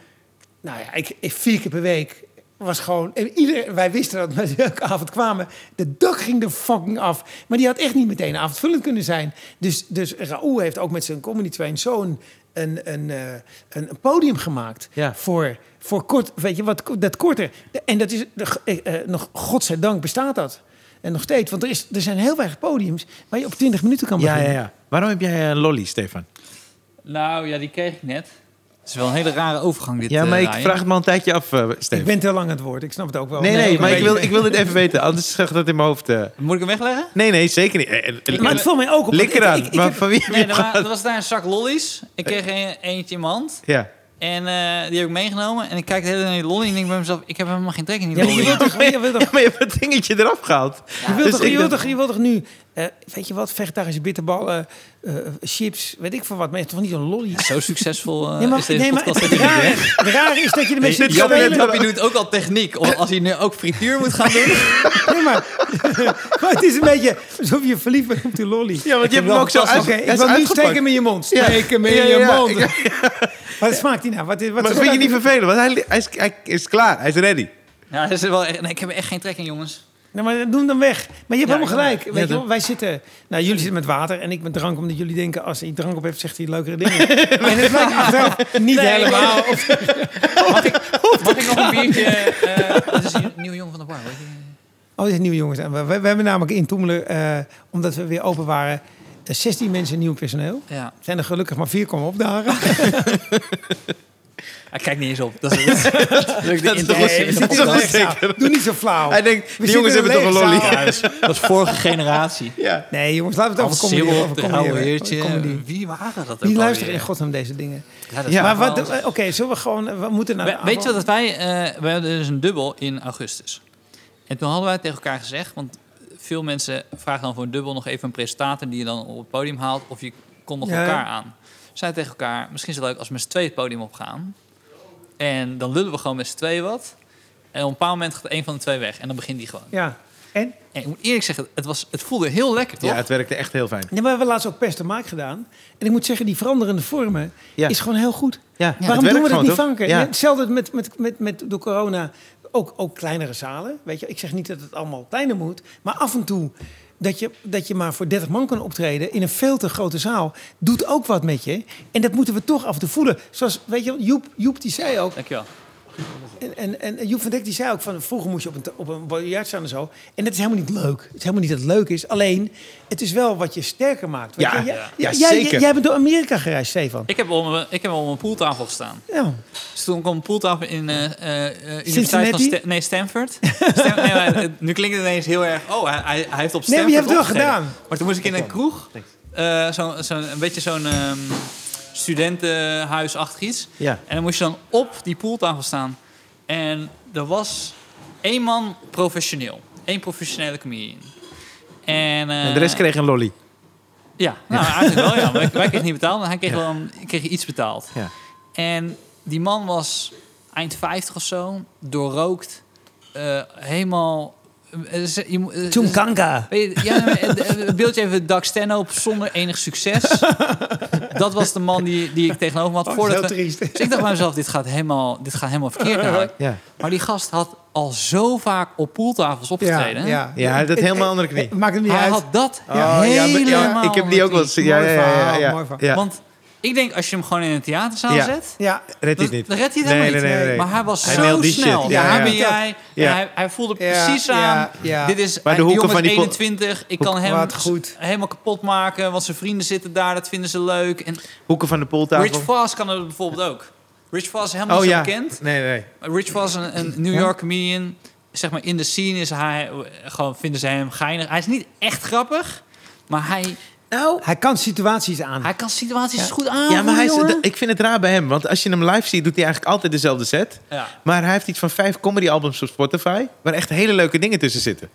Nou ja, ik, ik vier keer per week was gewoon... en Ieder, wij wisten dat we elke avond kwamen. De dak ging er fucking af. Maar die had echt niet meteen avondvullend kunnen zijn. Dus, dus Raoul heeft ook met zijn comedy train zo'n een, een, eh, een, een podium gemaakt. Ja. Voor, voor kort, weet je wat, dat korter. En dat is eh, eh, nog, godzijdank bestaat dat. En nog steeds, want er, is, er zijn heel weinig podiums waar je op 20 minuten kan Ja, beginnen. ja, ja. Waarom heb jij een lolly, Stefan? Nou ja, die kreeg ik net. Het is wel een hele rare overgang dit. Ja, eh, maar ik vraag het me al een tijdje af, eh, Stefan. Ik ben te lang aan het woord, ik snap het ook wel. Nee, nee, maar ik wil, ik wil dit even weten. Anders gaat dat in mijn hoofd. eh. Moet ik hem wegleggen? Nee, nee, zeker niet. Eh, eh, Maar het valt mij ook op. Lik ik- eraan. ik- ik maar van wie heb je Nee, er, er was daar een zak lollies. Ik kreeg een, eentje in mijn hand. Ja. En eh, die heb ik meegenomen. En ik kijk de hele tijd naar die lolly en ik denk bij mezelf... Ik heb helemaal geen trek in die Ja, maar je lolly. wilt toch, je wilt (laughs) toch ja, maar je hebt het dingetje eraf gehaald. Je wilt, Dus toch, je, wilt toch, je wilt toch nu, eh, weet je wat, vegetarische bitterballen, eh, chips, weet ik veel wat, maar je toch niet een lolly? Zo succesvol eh, (laughs) Nee, maar, is deze nee, maar podcast het, rare, het rare is dat je de mensen spelen... net Jappie doet ook al techniek. Om- Als hij nu ook frituur moet gaan doen. (laughs) Nee, maar, (laughs) maar het is een beetje alsof je verliefd bent op die lolly. Ja, want je hebt hem ook zo uit, Oké, hij ik is wil nu hem in je mond. In Ja, je mond. Ik- Wat smaakt die nou? Wat, is- wat Maar is- vind je niet vervelend? Want hij, hij, is, hij is klaar. Hij is ready. Ja, dat is wel echt, nee, ik heb echt geen trek in, jongens. Nou, maar doe hem dan weg. Maar je hebt Ja, helemaal gelijk. ja, Weet je wel, wij zitten... Nou, jullie zitten met water en ik met drank. Omdat jullie denken, als hij drank op heeft, zegt hij leukere dingen. (laughs) en het lijkt achteraf niet Nee, helemaal. Of, (laughs) Mag ik, mag ik nog een biertje... eh dat is een nieuwe jongen van de bar. Weet je? Oh, dit is nieuwe jongens. We, we, we hebben namelijk in Toemelen, eh, omdat we weer open waren, eh, 16 mensen nieuw personeel. Ja. Zijn er gelukkig maar vier komen opdagen. (laughs) Hij kijkt niet eens op. Dat is, (laughs) dat de interesse. Doe niet zo flauw. Hij denkt, die jongens hebben toch een lolly. dat, is, vorige generatie. Ja. Nee, jongens, laten we het over comedy hebben. Comedy. Wie waren dat ook Die luisteren in godsnaam deze dingen. Ja. Maar wat, eh, oké, zullen we gewoon, we moeten naar weet je wat dat wij... eh we hadden dus een dubbel in augustus. En toen hadden wij tegen elkaar gezegd... Want veel mensen vragen dan voor een dubbel nog even een presentator... die je dan op het podium haalt. Of je komt nog Ja. elkaar aan. Zeiden tegen elkaar... Misschien is het leuk als we met z'n tweeën het podium opgaan. En dan lullen we gewoon met z'n tweeën wat. En op een bepaald moment gaat een van de twee weg. En dan begint die gewoon. Ja, En? En ik moet eerlijk zeggen, het, was, het voelde heel lekker, toch? Ja, het werkte echt heel fijn. Nee, maar we hebben laatst ook pest en maak gedaan. En ik moet zeggen, die veranderende vormen Ja. is gewoon heel goed. Ja, Waarom doen we dat gewoon, niet toch? vaker? Ja. Ja, Hetzelfde met, met, met, met door corona. Ook, ook kleinere zalen. Weet je, ik zeg niet dat het allemaal kleiner moet. Maar af en toe dat je, dat je maar voor 30 man kan optreden in een veel te grote zaal. Doet ook wat met je. En dat moeten we toch af toe voelen. Zoals, weet je, Joep, Joep die zei ook. Dankjewel. En, en, en Joep van Dek die zei ook van vroeger moest je op een, op een biljart staan en zo. En dat is helemaal niet leuk. Het is helemaal niet dat het leuk is. Alleen, het is wel wat je sterker maakt. Ja, je? ja. Jij- Ja, jij, zeker. Jij bent door Amerika gereisd, Stefan. Ik heb om, ik heb om een pooltafel gestaan. Ja. Dus toen kwam een pooltafel in eh eh, eh, Universiteit van nee, Stanford. Stan- nee, maar, nu klinkt het ineens heel erg... Oh, hij, hij, hij heeft op Nee, maar Stanford je hebt het wel gedaan. Maar toen moest ik in een kroeg... eh zo, zo, een beetje zo'n ehm studentenhuisachtig iets. Ja. En dan moest je dan op die pooltafel staan. En er was één man professioneel. Eén professionele comedian. En, eh, En de rest kreeg een lolly. Ja, nou eigenlijk wel ja. Wij, wij kregen niet betaald, maar hij kreeg wel een, kreeg iets betaald. Ja. En die man was eind 50 of zo, doorrookt, eh, helemaal... eh, eh, je Toen je, ja, eh, eh, het beeldje even Doug Stanhope zonder enig succes. (laughs) dat was de man die, die ik tegenover me had. Oh, voordat heel we- triest. dus ik dacht bij mezelf, dit gaat helemaal, dit gaat helemaal verkeerd. Ja. Maar die gast had al zo vaak op pooltafels opgetreden. Ja, dat helemaal andere knie. Maakt hem niet Hij uit. had dat Oh, ja, maar- ja, helemaal ik heb die ook wel eens. Ja, ja, ja, ja, verhaal, ja, mooi verhaal. ja. Want ik denk, als je hem gewoon in een theaterzaal Ja. zet... Ja, Redt hij niet? dan redt hij het helemaal Nee, nee, niet. nee, nee. Maar hij was Hij zo snel. Ja, Ja, hij ja. ben jij. Hij, hij voelde Ja, precies ja, aan. ja. Dit is, de hij, die hoeken jongen van die po- 21. Ik kan hem goed. helemaal kapot maken. Want zijn vrienden zitten daar. Dat vinden ze leuk. En Hoeken van de pooltafel. Rich Voss kan het bijvoorbeeld ook. Rich Voss is helemaal oh niet zo ja. bekend. Nee, nee. Rich Voss, een, een New York comedian. Zeg maar in de scene is hij... Gewoon vinden ze hem geinig. Hij is niet echt grappig. Maar hij, Nou, hij kan situaties aan. hij kan situaties Ja. goed aan. ja, maar hij is, ik vind het raar bij hem. Want als je hem live ziet, doet hij eigenlijk altijd dezelfde set. Ja. Maar hij heeft iets van vijf comedy-albums op Spotify... waar echt hele leuke dingen tussen zitten.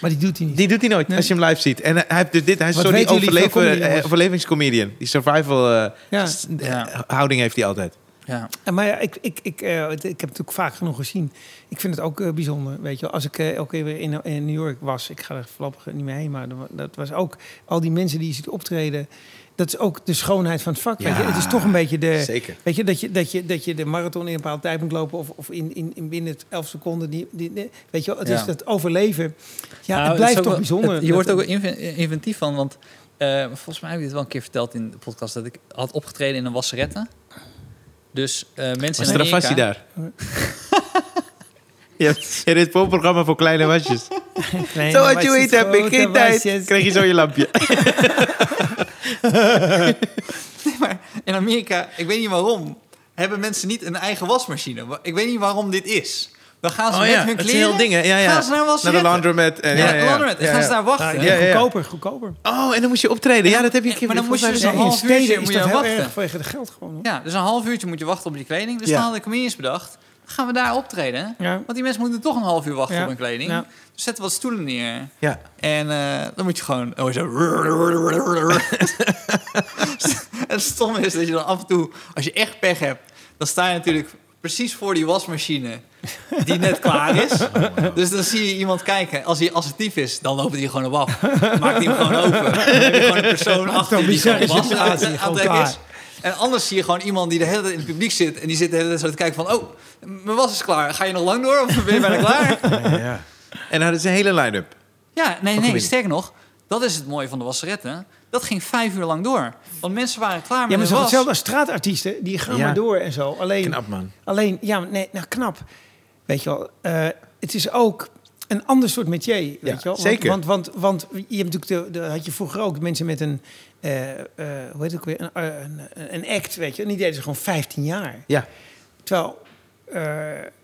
Maar die doet hij niet. Die doet hij nooit, Nee. als je hem live ziet. En hij heeft dus dit, hij is Wat zo die weten jullie van overleven, comedy, jongens? eh, overlevingscomedian. Die survival eh, Ja. s- Ja. eh, houding heeft hij altijd. Ja. Maar ja, ik, ik, ik, eh, het- ik heb het natuurlijk vaak genoeg gezien. Ik vind het ook eh, bijzonder. Weet je, wel. als ik eh, elke keer weer in, in New York was, ik ga er voorlopig niet meer heen, maar dat wa- dat was ook al die mensen die je ziet optreden. Dat is ook de schoonheid van het vak. weet je. Ja, Het is toch een beetje de. Zeker. Weet je, dat je, dat je, dat je de marathon in een bepaalde tijd moet lopen of, of in, in, in binnen het 11 seconden. Die, die, die- weet je wel, het Ja. is dat overleven. Ja, Nou, het blijft toch wel- bijzonder. het- je wordt ook inventief van, want eh, volgens mij heb je het wel een keer verteld in de podcast dat ik had opgetreden in een wasserette. Dus eh, mensen Was in een Amerika... vastie daar? (laughs) Ja, ja, dit programma voor kleine wasjes. Nee, Zo wat je het weet, is heb ik geen tijd. Krijg je zo je lampje. (laughs) (laughs) Maar in Amerika, ik weet niet waarom, hebben mensen niet een eigen wasmachine. Wa- Ik weet niet waarom dit is. Dan gaan ze Oh met ja, hun kleren, dingen. Ja, ja. gaan ze naar de laundromat. En, Ja, ja, ja, ja. laundromat. En Ja, gaan ze daar wachten. Ja, Ja, ja, ja. Goedkoper, goedkoper. Oh, en dan moest je optreden. Ja, dat heb je een keer Maar dan moet je dus een half uurtje moet je wachten. erg vanwege het geld gewoon. hoor. Ja, dus een half uurtje moet je wachten op je kleding. Dus Ja. dan hadden de comedians bedacht, dan gaan we daar optreden. Ja. Want die mensen moeten toch een half uur wachten Ja. op hun kleding. Ja. Dus zetten wat stoelen neer. Ja. En eh, dan moet je gewoon... Oh, zo. en (laughs) het stomme is dat je dan af en toe... Als je echt pech hebt, dan sta je natuurlijk precies voor die wasmachine... die net klaar is. (laughs) Dus dan zie je iemand kijken. Als hij assertief is, dan loopt hij gewoon op af. Maakt hij hem gewoon open. Dan heb je gewoon een persoon achter die gewoon was aan het is. En anders zie je gewoon iemand die de hele tijd in het publiek zit... en die zit de hele tijd zo te kijken van... oh, mijn was is klaar. Ga je nog lang door of ben je bijna klaar? (laughs) Ja, ja. En hadden ze een hele line-up. Ja, nee, nee, sterker nog, dat is het mooie van de wasseretten. Dat ging vijf uur lang door. Want mensen waren klaar met Ja, maar was. hetzelfde als straatartiesten. Die gaan Ja. maar door en zo. Alleen, Knap, man. alleen ja, nee, nou knap. Weet je wel, eh, het is ook een ander soort métier. Weet Ja, je wel? Want, zeker. Want, want, want je hebt natuurlijk, de, de, had je vroeger ook mensen met een, eh, eh, hoe heet het ook weer, een, een, een act, weet je. En die deden ze gewoon 15 jaar. Ja. Terwijl,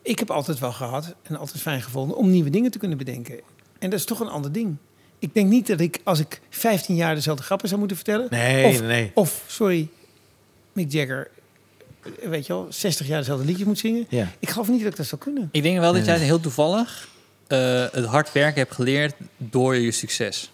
ik heb altijd wel gehad en altijd fijn gevonden om nieuwe dingen te kunnen bedenken. En dat is toch een ander ding. Ik denk niet dat ik, als ik 15 jaar dezelfde grappen zou moeten vertellen. Nee, of, nee. Of, sorry, Mick Jagger, weet je wel, 60 jaar dezelfde liedje moet zingen. Ja. Ik geloof niet dat ik dat zou kunnen. Ik denk wel dat jij heel toevallig eh, het hard werken hebt geleerd door je succes.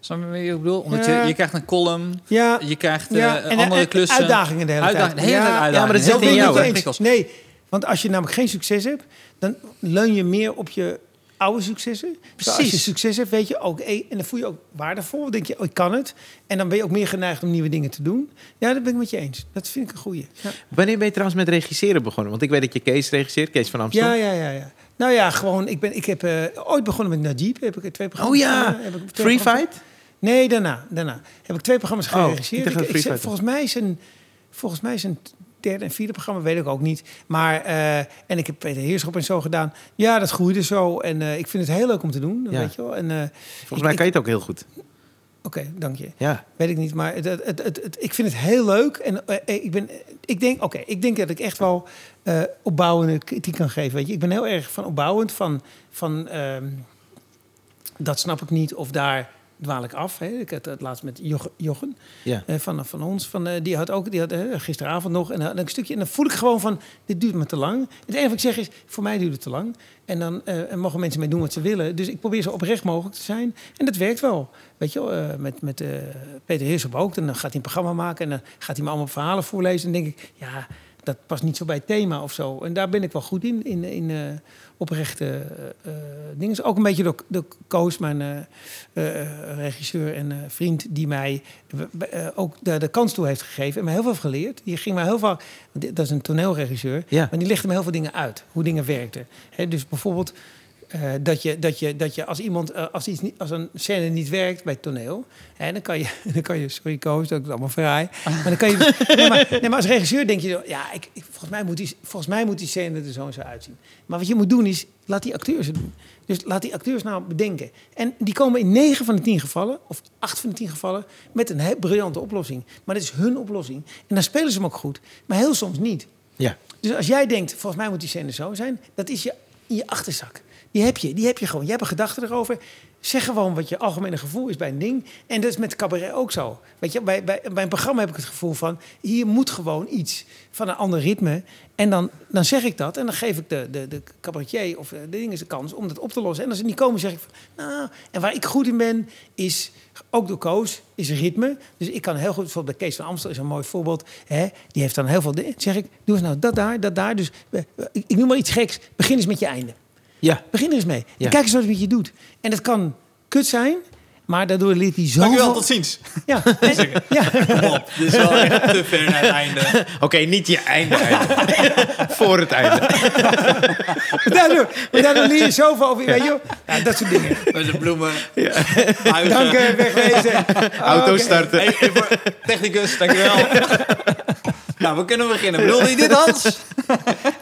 Snap je wat ik bedoel? Omdat Ja. je, je krijgt een column, Ja, je krijgt eh, ja. En, andere en klussen. uitdagingen de hele Uitdagingen, tijd. de hele tijd uitdagingen. ja, maar dat Heel ik het niet eens. Nee, want als je namelijk geen succes hebt, dan leun je meer op je oude successen. Dus Als je Precies. succes hebt, weet je ook... En dan voel je ook waardevol. Dan denk je, oh, ik kan het. En dan ben je ook meer geneigd om nieuwe dingen te doen. Ja, dat ben ik met je eens. Dat vind ik een goeie. Ja, Wanneer ben je trouwens met regisseren begonnen? Want ik weet dat je Kees regisseert, Kees van Amstel. ja, ja. ja, ja. Nou ja, gewoon... Ik, ben, ik heb eh, ooit begonnen met Najib. Heb ik twee Oh programma's ja, gedaan. Heb ik Free Fight? Nee, daarna, daarna. Heb ik twee programma's Oh, geregisseerd. ik Ik- ik was. volgens mij een... Volgens mij is een derde en vierde programma, weet ik ook niet. Maar, eh, en ik heb Peter Heerschop en zo gedaan. Ja, dat groeide zo. En eh, ik vind het heel leuk om te doen, Ja. weet je wel. En, eh, Volgens mij kan je het ook heel goed. Oké, dank je. Ja. Weet ik niet, maar het, het, het, ik vind het heel leuk. En ik, ben, ik, denk, oké, ik denk dat ik echt wel opbouwende kritiek kan geven. Weet je? Ik ben heel erg van opbouwend, van, van ehm, dat snap ik niet of daar dwaal ik af. Hè? Ik had het laatst met Joch- Jochen Ja. eh, van, van ons. Van, eh, die had ook die had, eh, gisteravond nog en, een stukje. En dan voel ik gewoon van, dit duurt me te lang. Het enige wat ik zeg is, voor mij duurt het te lang. En dan en mogen mensen mee doen wat ze willen. Dus ik probeer zo oprecht mogelijk te zijn. En dat werkt wel. Weet je met, met Peter Heerschop ook. Dan gaat hij een programma maken en dan gaat hij me allemaal verhalen voorlezen. En dan denk ik, ja, dat past niet zo bij het thema of zo. En daar ben ik wel goed in, in, in oprechte eh, eh, dingen. Ook een beetje door, door Koos, mijn eh, regisseur en vriend, die mij ook de, de kans toe heeft gegeven en me heel veel geleerd. Die ging mij heel veel, dat is een toneelregisseur, Ja. maar die legde me heel veel dingen uit, hoe dingen werkten. Hè, dus bijvoorbeeld eh, dat, je, dat, je, dat je als iemand, eh, als, iets niet, als een scène niet werkt bij het toneel, hè, dan, kan je, (laughs) dan kan je, sorry Koos, dat is allemaal fraai, maar dan kan je, (laughs) nee, maar, nee, maar als regisseur denk je, ja, ik, ik- volgens, mij moet die, volgens mij moet die scène er zo en zo uitzien. Maar wat je moet doen is, laat die acteurs het doen. Dus laat die acteurs nou bedenken. En die komen in 9 van de 10 gevallen, of 8 van de 10 gevallen, met een heel briljante oplossing. Maar dat is hun oplossing. En dan spelen ze hem ook goed. Maar heel soms niet. Ja. Dus als jij denkt, volgens mij moet die scène zo zijn, dat is je in je achterzak. Die heb je, die heb je gewoon. Je hebt een gedachte erover. Zeg gewoon wat je algemene gevoel is bij een ding. En dat is met cabaret ook zo. Weet je, bij, bij, bij een programma heb ik het gevoel van... hier moet gewoon iets van een ander ritme. En dan, dan zeg ik dat. En dan geef ik de, de, de cabaretier of de dingen de kans om dat op te lossen. En als ze niet komen, zeg ik van... Nou, en waar ik goed in ben, is ook door Koos, is ritme. Dus ik kan heel goed, bijvoorbeeld bij Kees van Amstel is een mooi voorbeeld. Hè? Die heeft dan heel veel. Zeg ik, doe eens nou dat daar, dat daar. Dus eh, ik noem maar iets geks. Begin eens met je einde. Ja. Begin er eens mee. Ja. En kijk eens wat het met je doet. En dat kan kut zijn, maar daardoor leert hij zo. Dankjewel, tot ziens. Ja, (laughs) en- ja. Kom op, dit is wel echt te ver naar het einde. (laughs) Oké, niet je einde. einde. (laughs) Voor het einde. daardoor, daardoor leer je zoveel over. Weet je, wel. ja, dat soort dingen. Met de bloemen, huizen. Dank, eh, wegwezen. Auto starten. Hey, technicus, dankjewel. Nou, we kunnen beginnen. Bedoelde je dit, Hans? (laughs)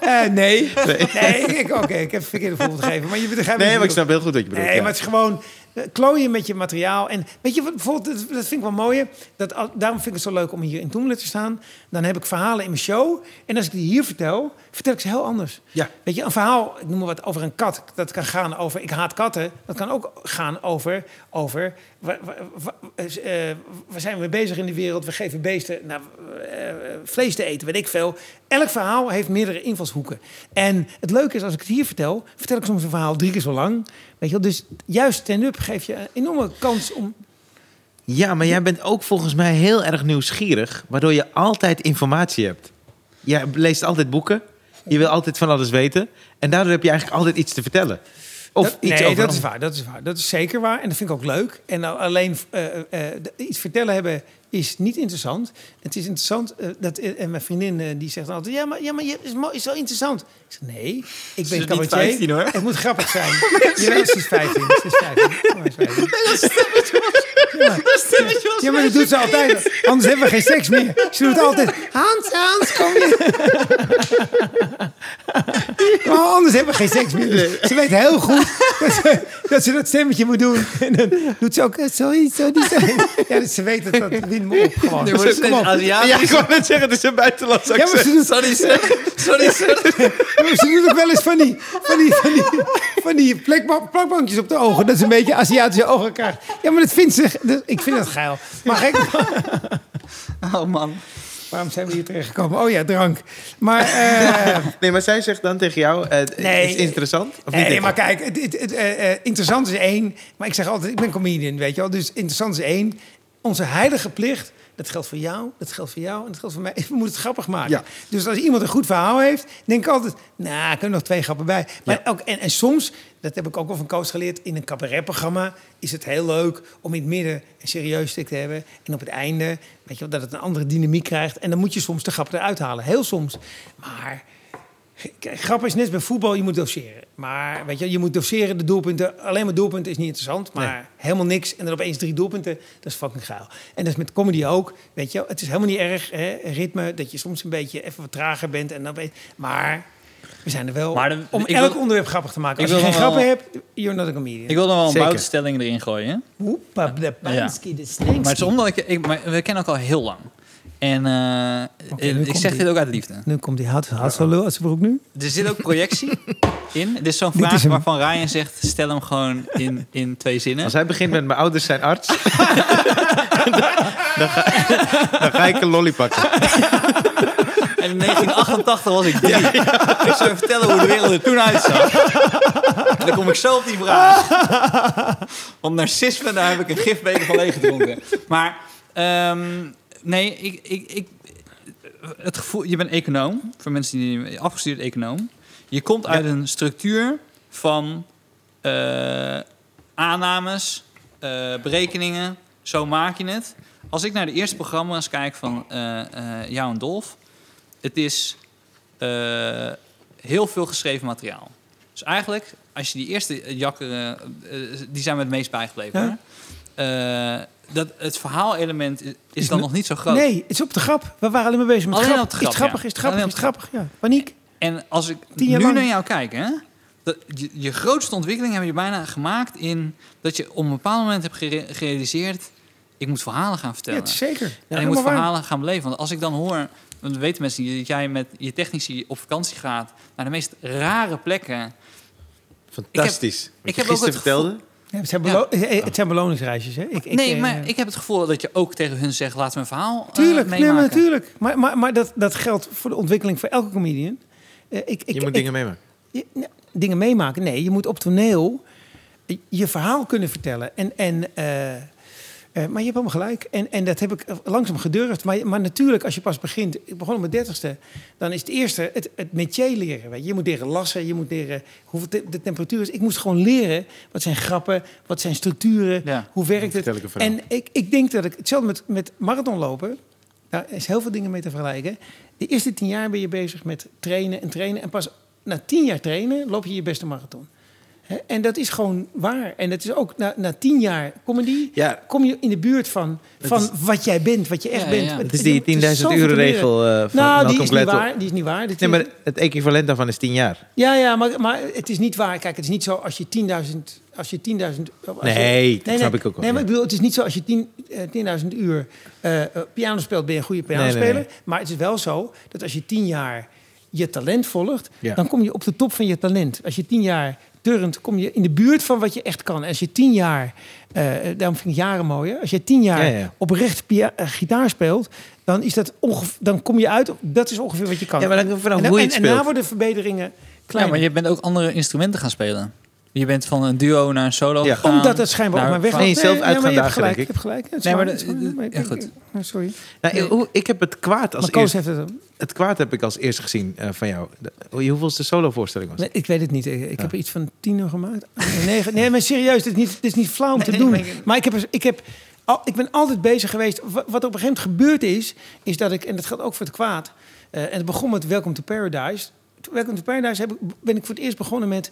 Eh, nee. Nee, ik, oké, ik heb een verkeerde voorbeeld gegeven. Maar je begrijpt Nee, maar ik snap heel goed wat je bedoelt. Nee, ja. maar het is gewoon eh, klooien met je materiaal. En weet je bijvoorbeeld, dat, dat vind ik wel mooi. Dat, daarom vind ik het zo leuk om hier in Toemelen te staan. Dan heb ik verhalen in mijn show. En als ik die hier vertel, vertel ik ze heel anders. Ja. Weet je, een verhaal, ik noem maar wat, over een kat. Dat kan gaan over, ik haat katten. Dat kan ook gaan over, over waar, waar, waar- eh, waar zijn we bezig in de wereld? We geven beesten nou, eh, vlees te eten, weet ik veel. Elk verhaal heeft meerdere invalshoeken. En het leuke is, als ik het hier vertel, vertel ik soms een verhaal drie keer zo lang. Weet je wel? Dus juist stand-up geeft je een enorme kans om... Ja, maar jij bent ook volgens mij heel erg nieuwsgierig, waardoor je altijd informatie hebt. Je leest altijd boeken, je wil altijd van alles weten en daardoor heb je eigenlijk altijd iets te vertellen. Of dat, iets nee, over dat is waar. Dat is waar. Dat is zeker waar. En dat vind ik ook leuk. En alleen eh, eh, de- iets vertellen hebben is niet interessant. Het is interessant eh, dat en mijn vriendin eh, die zegt altijd: ja, maar ja, maar je is, is wel interessant. Ik zeg nee, ik ben cabaretier. 15, hoor. Het moet grappig zijn. (laughs) ja, ze is 15. Ze is 15. (laughs) Ja, maar ze is 15. Ja, maar dat doet ze altijd. Anders hebben we geen seks meer. Ze doet altijd. Hans, Hans, kom je. (laughs) Maar anders hebben we geen seks meer. Dus ze weet heel goed dat ze, dat ze dat stemmetje moet doen. En dan doet ze ook. eh, Sorry, sorry, sorry. Ja, dus ze weet dat dat me op. Gewoon. (laughs) Het. Aziatisch. Ja, ik wou net zeggen, het is een buitenlands Ja, maar accent. ze doet, Sorry, sir. Sorry, sir. ze doet ook wel eens van die, van die, van die, van die plekba- plakbankjes op de ogen. Dat ze een beetje Aziatische ogen krijgt. Ja, maar dat vindt ze. ik vind dat geil. Maar gek, Oh, man. waarom zijn we hier terechtgekomen? Oh ja, drank. Maar. eh, Nee, maar zij zegt dan tegen jou, het Nee. is interessant? Of Nee, niet maar kijk, het, het, het, eh, interessant is één. Maar ik zeg altijd, ik ben comedian, weet je wel. Dus interessant is één. Onze heilige plicht Dat geldt voor jou, dat geldt voor jou en dat geldt voor mij. (laughs) We moeten het grappig maken. Ja. Dus als iemand een goed verhaal heeft, denk ik altijd... Nou, er kunnen nog twee grappen bij. Maar ook, en, en soms, dat heb ik ook wel van coach geleerd... in een cabaretprogramma is het heel leuk om in het midden een serieus stuk te hebben. En op het einde, weet je wel, dat het een andere dynamiek krijgt. En dan moet je soms de grap eruit halen. Heel soms. Maar... Grap is net bij voetbal, je moet doseren. Maar weet je, je moet doseren de doelpunten. Alleen maar doelpunten is niet interessant, maar Nee. helemaal niks. En dan opeens drie doelpunten, dat is fucking geil. En dat is met comedy ook. Weet je, het is helemaal niet erg, hè, ritme, dat je soms een beetje even wat trager bent. En dan maar we zijn er wel Maar de- om elk wil- onderwerp grappig te maken. ik Als je wil geen grappen wel- hebt, you're not a comedian. Ik wil nog wel een buitenstelling erin gooien. Hoepa, de Pansky, de Maar het is omdat ik... ik maar we kennen elkaar al heel lang. En eh, ik zeg dit ook uit liefde. Nu komt die had, had zo lul uit zijn broek nu. Er zit ook projectie (laughs) in. Dit is zo'n vraag is hem. waarvan Ryan zegt... stel hem gewoon in, in twee zinnen. Als hij begint met mijn ouders zijn arts, (laughs) dan, ga, dan ga ik een lolly pakken. (laughs) En in 1988 was ik drie. Ik zou je vertellen hoe de wereld er toen uitzag. En dan kom ik zo op die vraag. Want narcisme, daar heb ik een gifbeker van leeg gedronken. Maar ehm, nee, ik, ik, ik, het gevoel, je bent econoom. Voor mensen die afgestudeerd econoom. Je komt uit een structuur van eh, aannames, eh, berekeningen. Zo maak je het. Als ik naar de eerste programma's kijk van eh, jou en Dolf, het is heel veel geschreven materiaal. Dus eigenlijk, als je die eerste jakkeren, die zijn me het meest bijgebleven. Ja. Dat het verhaalelement is, is dan nog niet zo groot. Nee, het is op de grap. We waren alleen maar bezig met Alleen grap. op de Is het grap, grappig, ja. is het grappig, Alleen is het grappig? Ja, paniek. En als ik nu lang. naar jou kijk, hè, dat, je, je grootste ontwikkeling heb je bijna gemaakt in dat je op een bepaald moment hebt gere- gerealiseerd: ik moet verhalen gaan Ja, vertellen. het is zeker. en ik moet waar. verhalen gaan beleven. Want als ik dan hoor, want weten mensen dat jij met je technici op vakantie gaat naar de meest rare plekken. Fantastisch. Wat ik je heb ook gisteren het gevoel- vertelde. Ja, het, zijn Ja. belo- eh, het zijn beloningsreisjes, hè? Ik, ik, nee, eh, maar ik heb het gevoel dat je ook tegen hun zegt: laten we een verhaal eh, Tuurlijk, nee, maar natuurlijk. Maar, maar, maar dat, dat geldt voor de ontwikkeling voor elke comedian. Eh, ik, ik, Je moet ik- dingen meemaken. je- nou, dingen meemaken. Nee, je moet op toneel je verhaal kunnen vertellen. En, en, eh, maar je hebt helemaal gelijk. En, en dat heb ik langzaam gedurfd. Maar, maar natuurlijk, als je pas begint... Ik begon op mijn dertigste. Dan is het eerste het, het métier leren. Weet je. je moet leren lassen. Je moet leren hoeveel te- de temperatuur is. Ik moest gewoon leren. Wat zijn grappen? Wat zijn structuren? Ja. Hoe werkt het? Ik. En ik, ik denk dat ik... Hetzelfde met, met marathonlopen. Daar is heel veel dingen mee te vergelijken. De eerste tien jaar ben je bezig met trainen en trainen. En pas na tien jaar trainen loop je je beste marathon. En dat is gewoon waar. En het is ook na, na tien jaar comedy... Ja, kom je in de buurt van, van is- wat jij bent, wat je echt Ja, bent. ja. Het het is die 10.000 zoveel uren te leren. regel eh, van Nou, die is niet waar. Die is niet waar. Dit Nee, maar het equivalent daarvan is 10 jaar. Ja, ja, maar, maar het is niet waar. Kijk, het is niet zo als je 10.000... Als je 10.000... als je- Nee, dat snap ik ook wel. Nee, maar ik bedoel, het is niet zo als je 10 eh, 10.000 uur eh, piano speelt, ben je een goede pianospeler. Nee, nee, nee. Maar het is wel zo dat als je 10 jaar je talent volgt, Ja. dan kom je op de top van je talent. Als je 10 jaar turnt, kom je in de buurt van wat je echt kan. En als je 10 jaar, eh, daarom vind ik jaren mooi, hè? als je 10 jaar Ja, ja. oprecht pia- eh, gitaar speelt, dan, is dat ongeveer, dan kom je uit, dat is ongeveer wat je kan. Ja, maar dan en, hoe je en, na worden verbeteringen Ja, kleiner. maar je bent ook andere instrumenten gaan spelen. Je bent van een duo naar een solo Ja. gegaan. Omdat het schijnbaar op mijn weg Nee, was. zelf maar uit gaan hebt dagen, gelijk. Het Nee, maar ik- ja, ik- goed. Sorry. Nou, hoe- ik heb het kwaad als Maar Koos eerst, heeft het... het kwaad heb ik als eerste gezien eh, van jou. De, hoe- hoeveelste solovoorstelling was? Nee, ik weet het niet. Ik, ik Ja. heb er iets van tien uur gemaakt. Nee, negen. Nee, maar serieus, dit is niet, dit is niet flauw om te Nee, doen. maar Maar, ik- ik, heb, ik, heb, al, ik ben altijd bezig geweest. Wat, wat op een gegeven moment gebeurd is, is dat ik, en dat geldt ook voor het kwaad. eh, en het begon met Welcome to Paradise. Welcome to Paradise heb ik, ben ik voor het eerst begonnen met.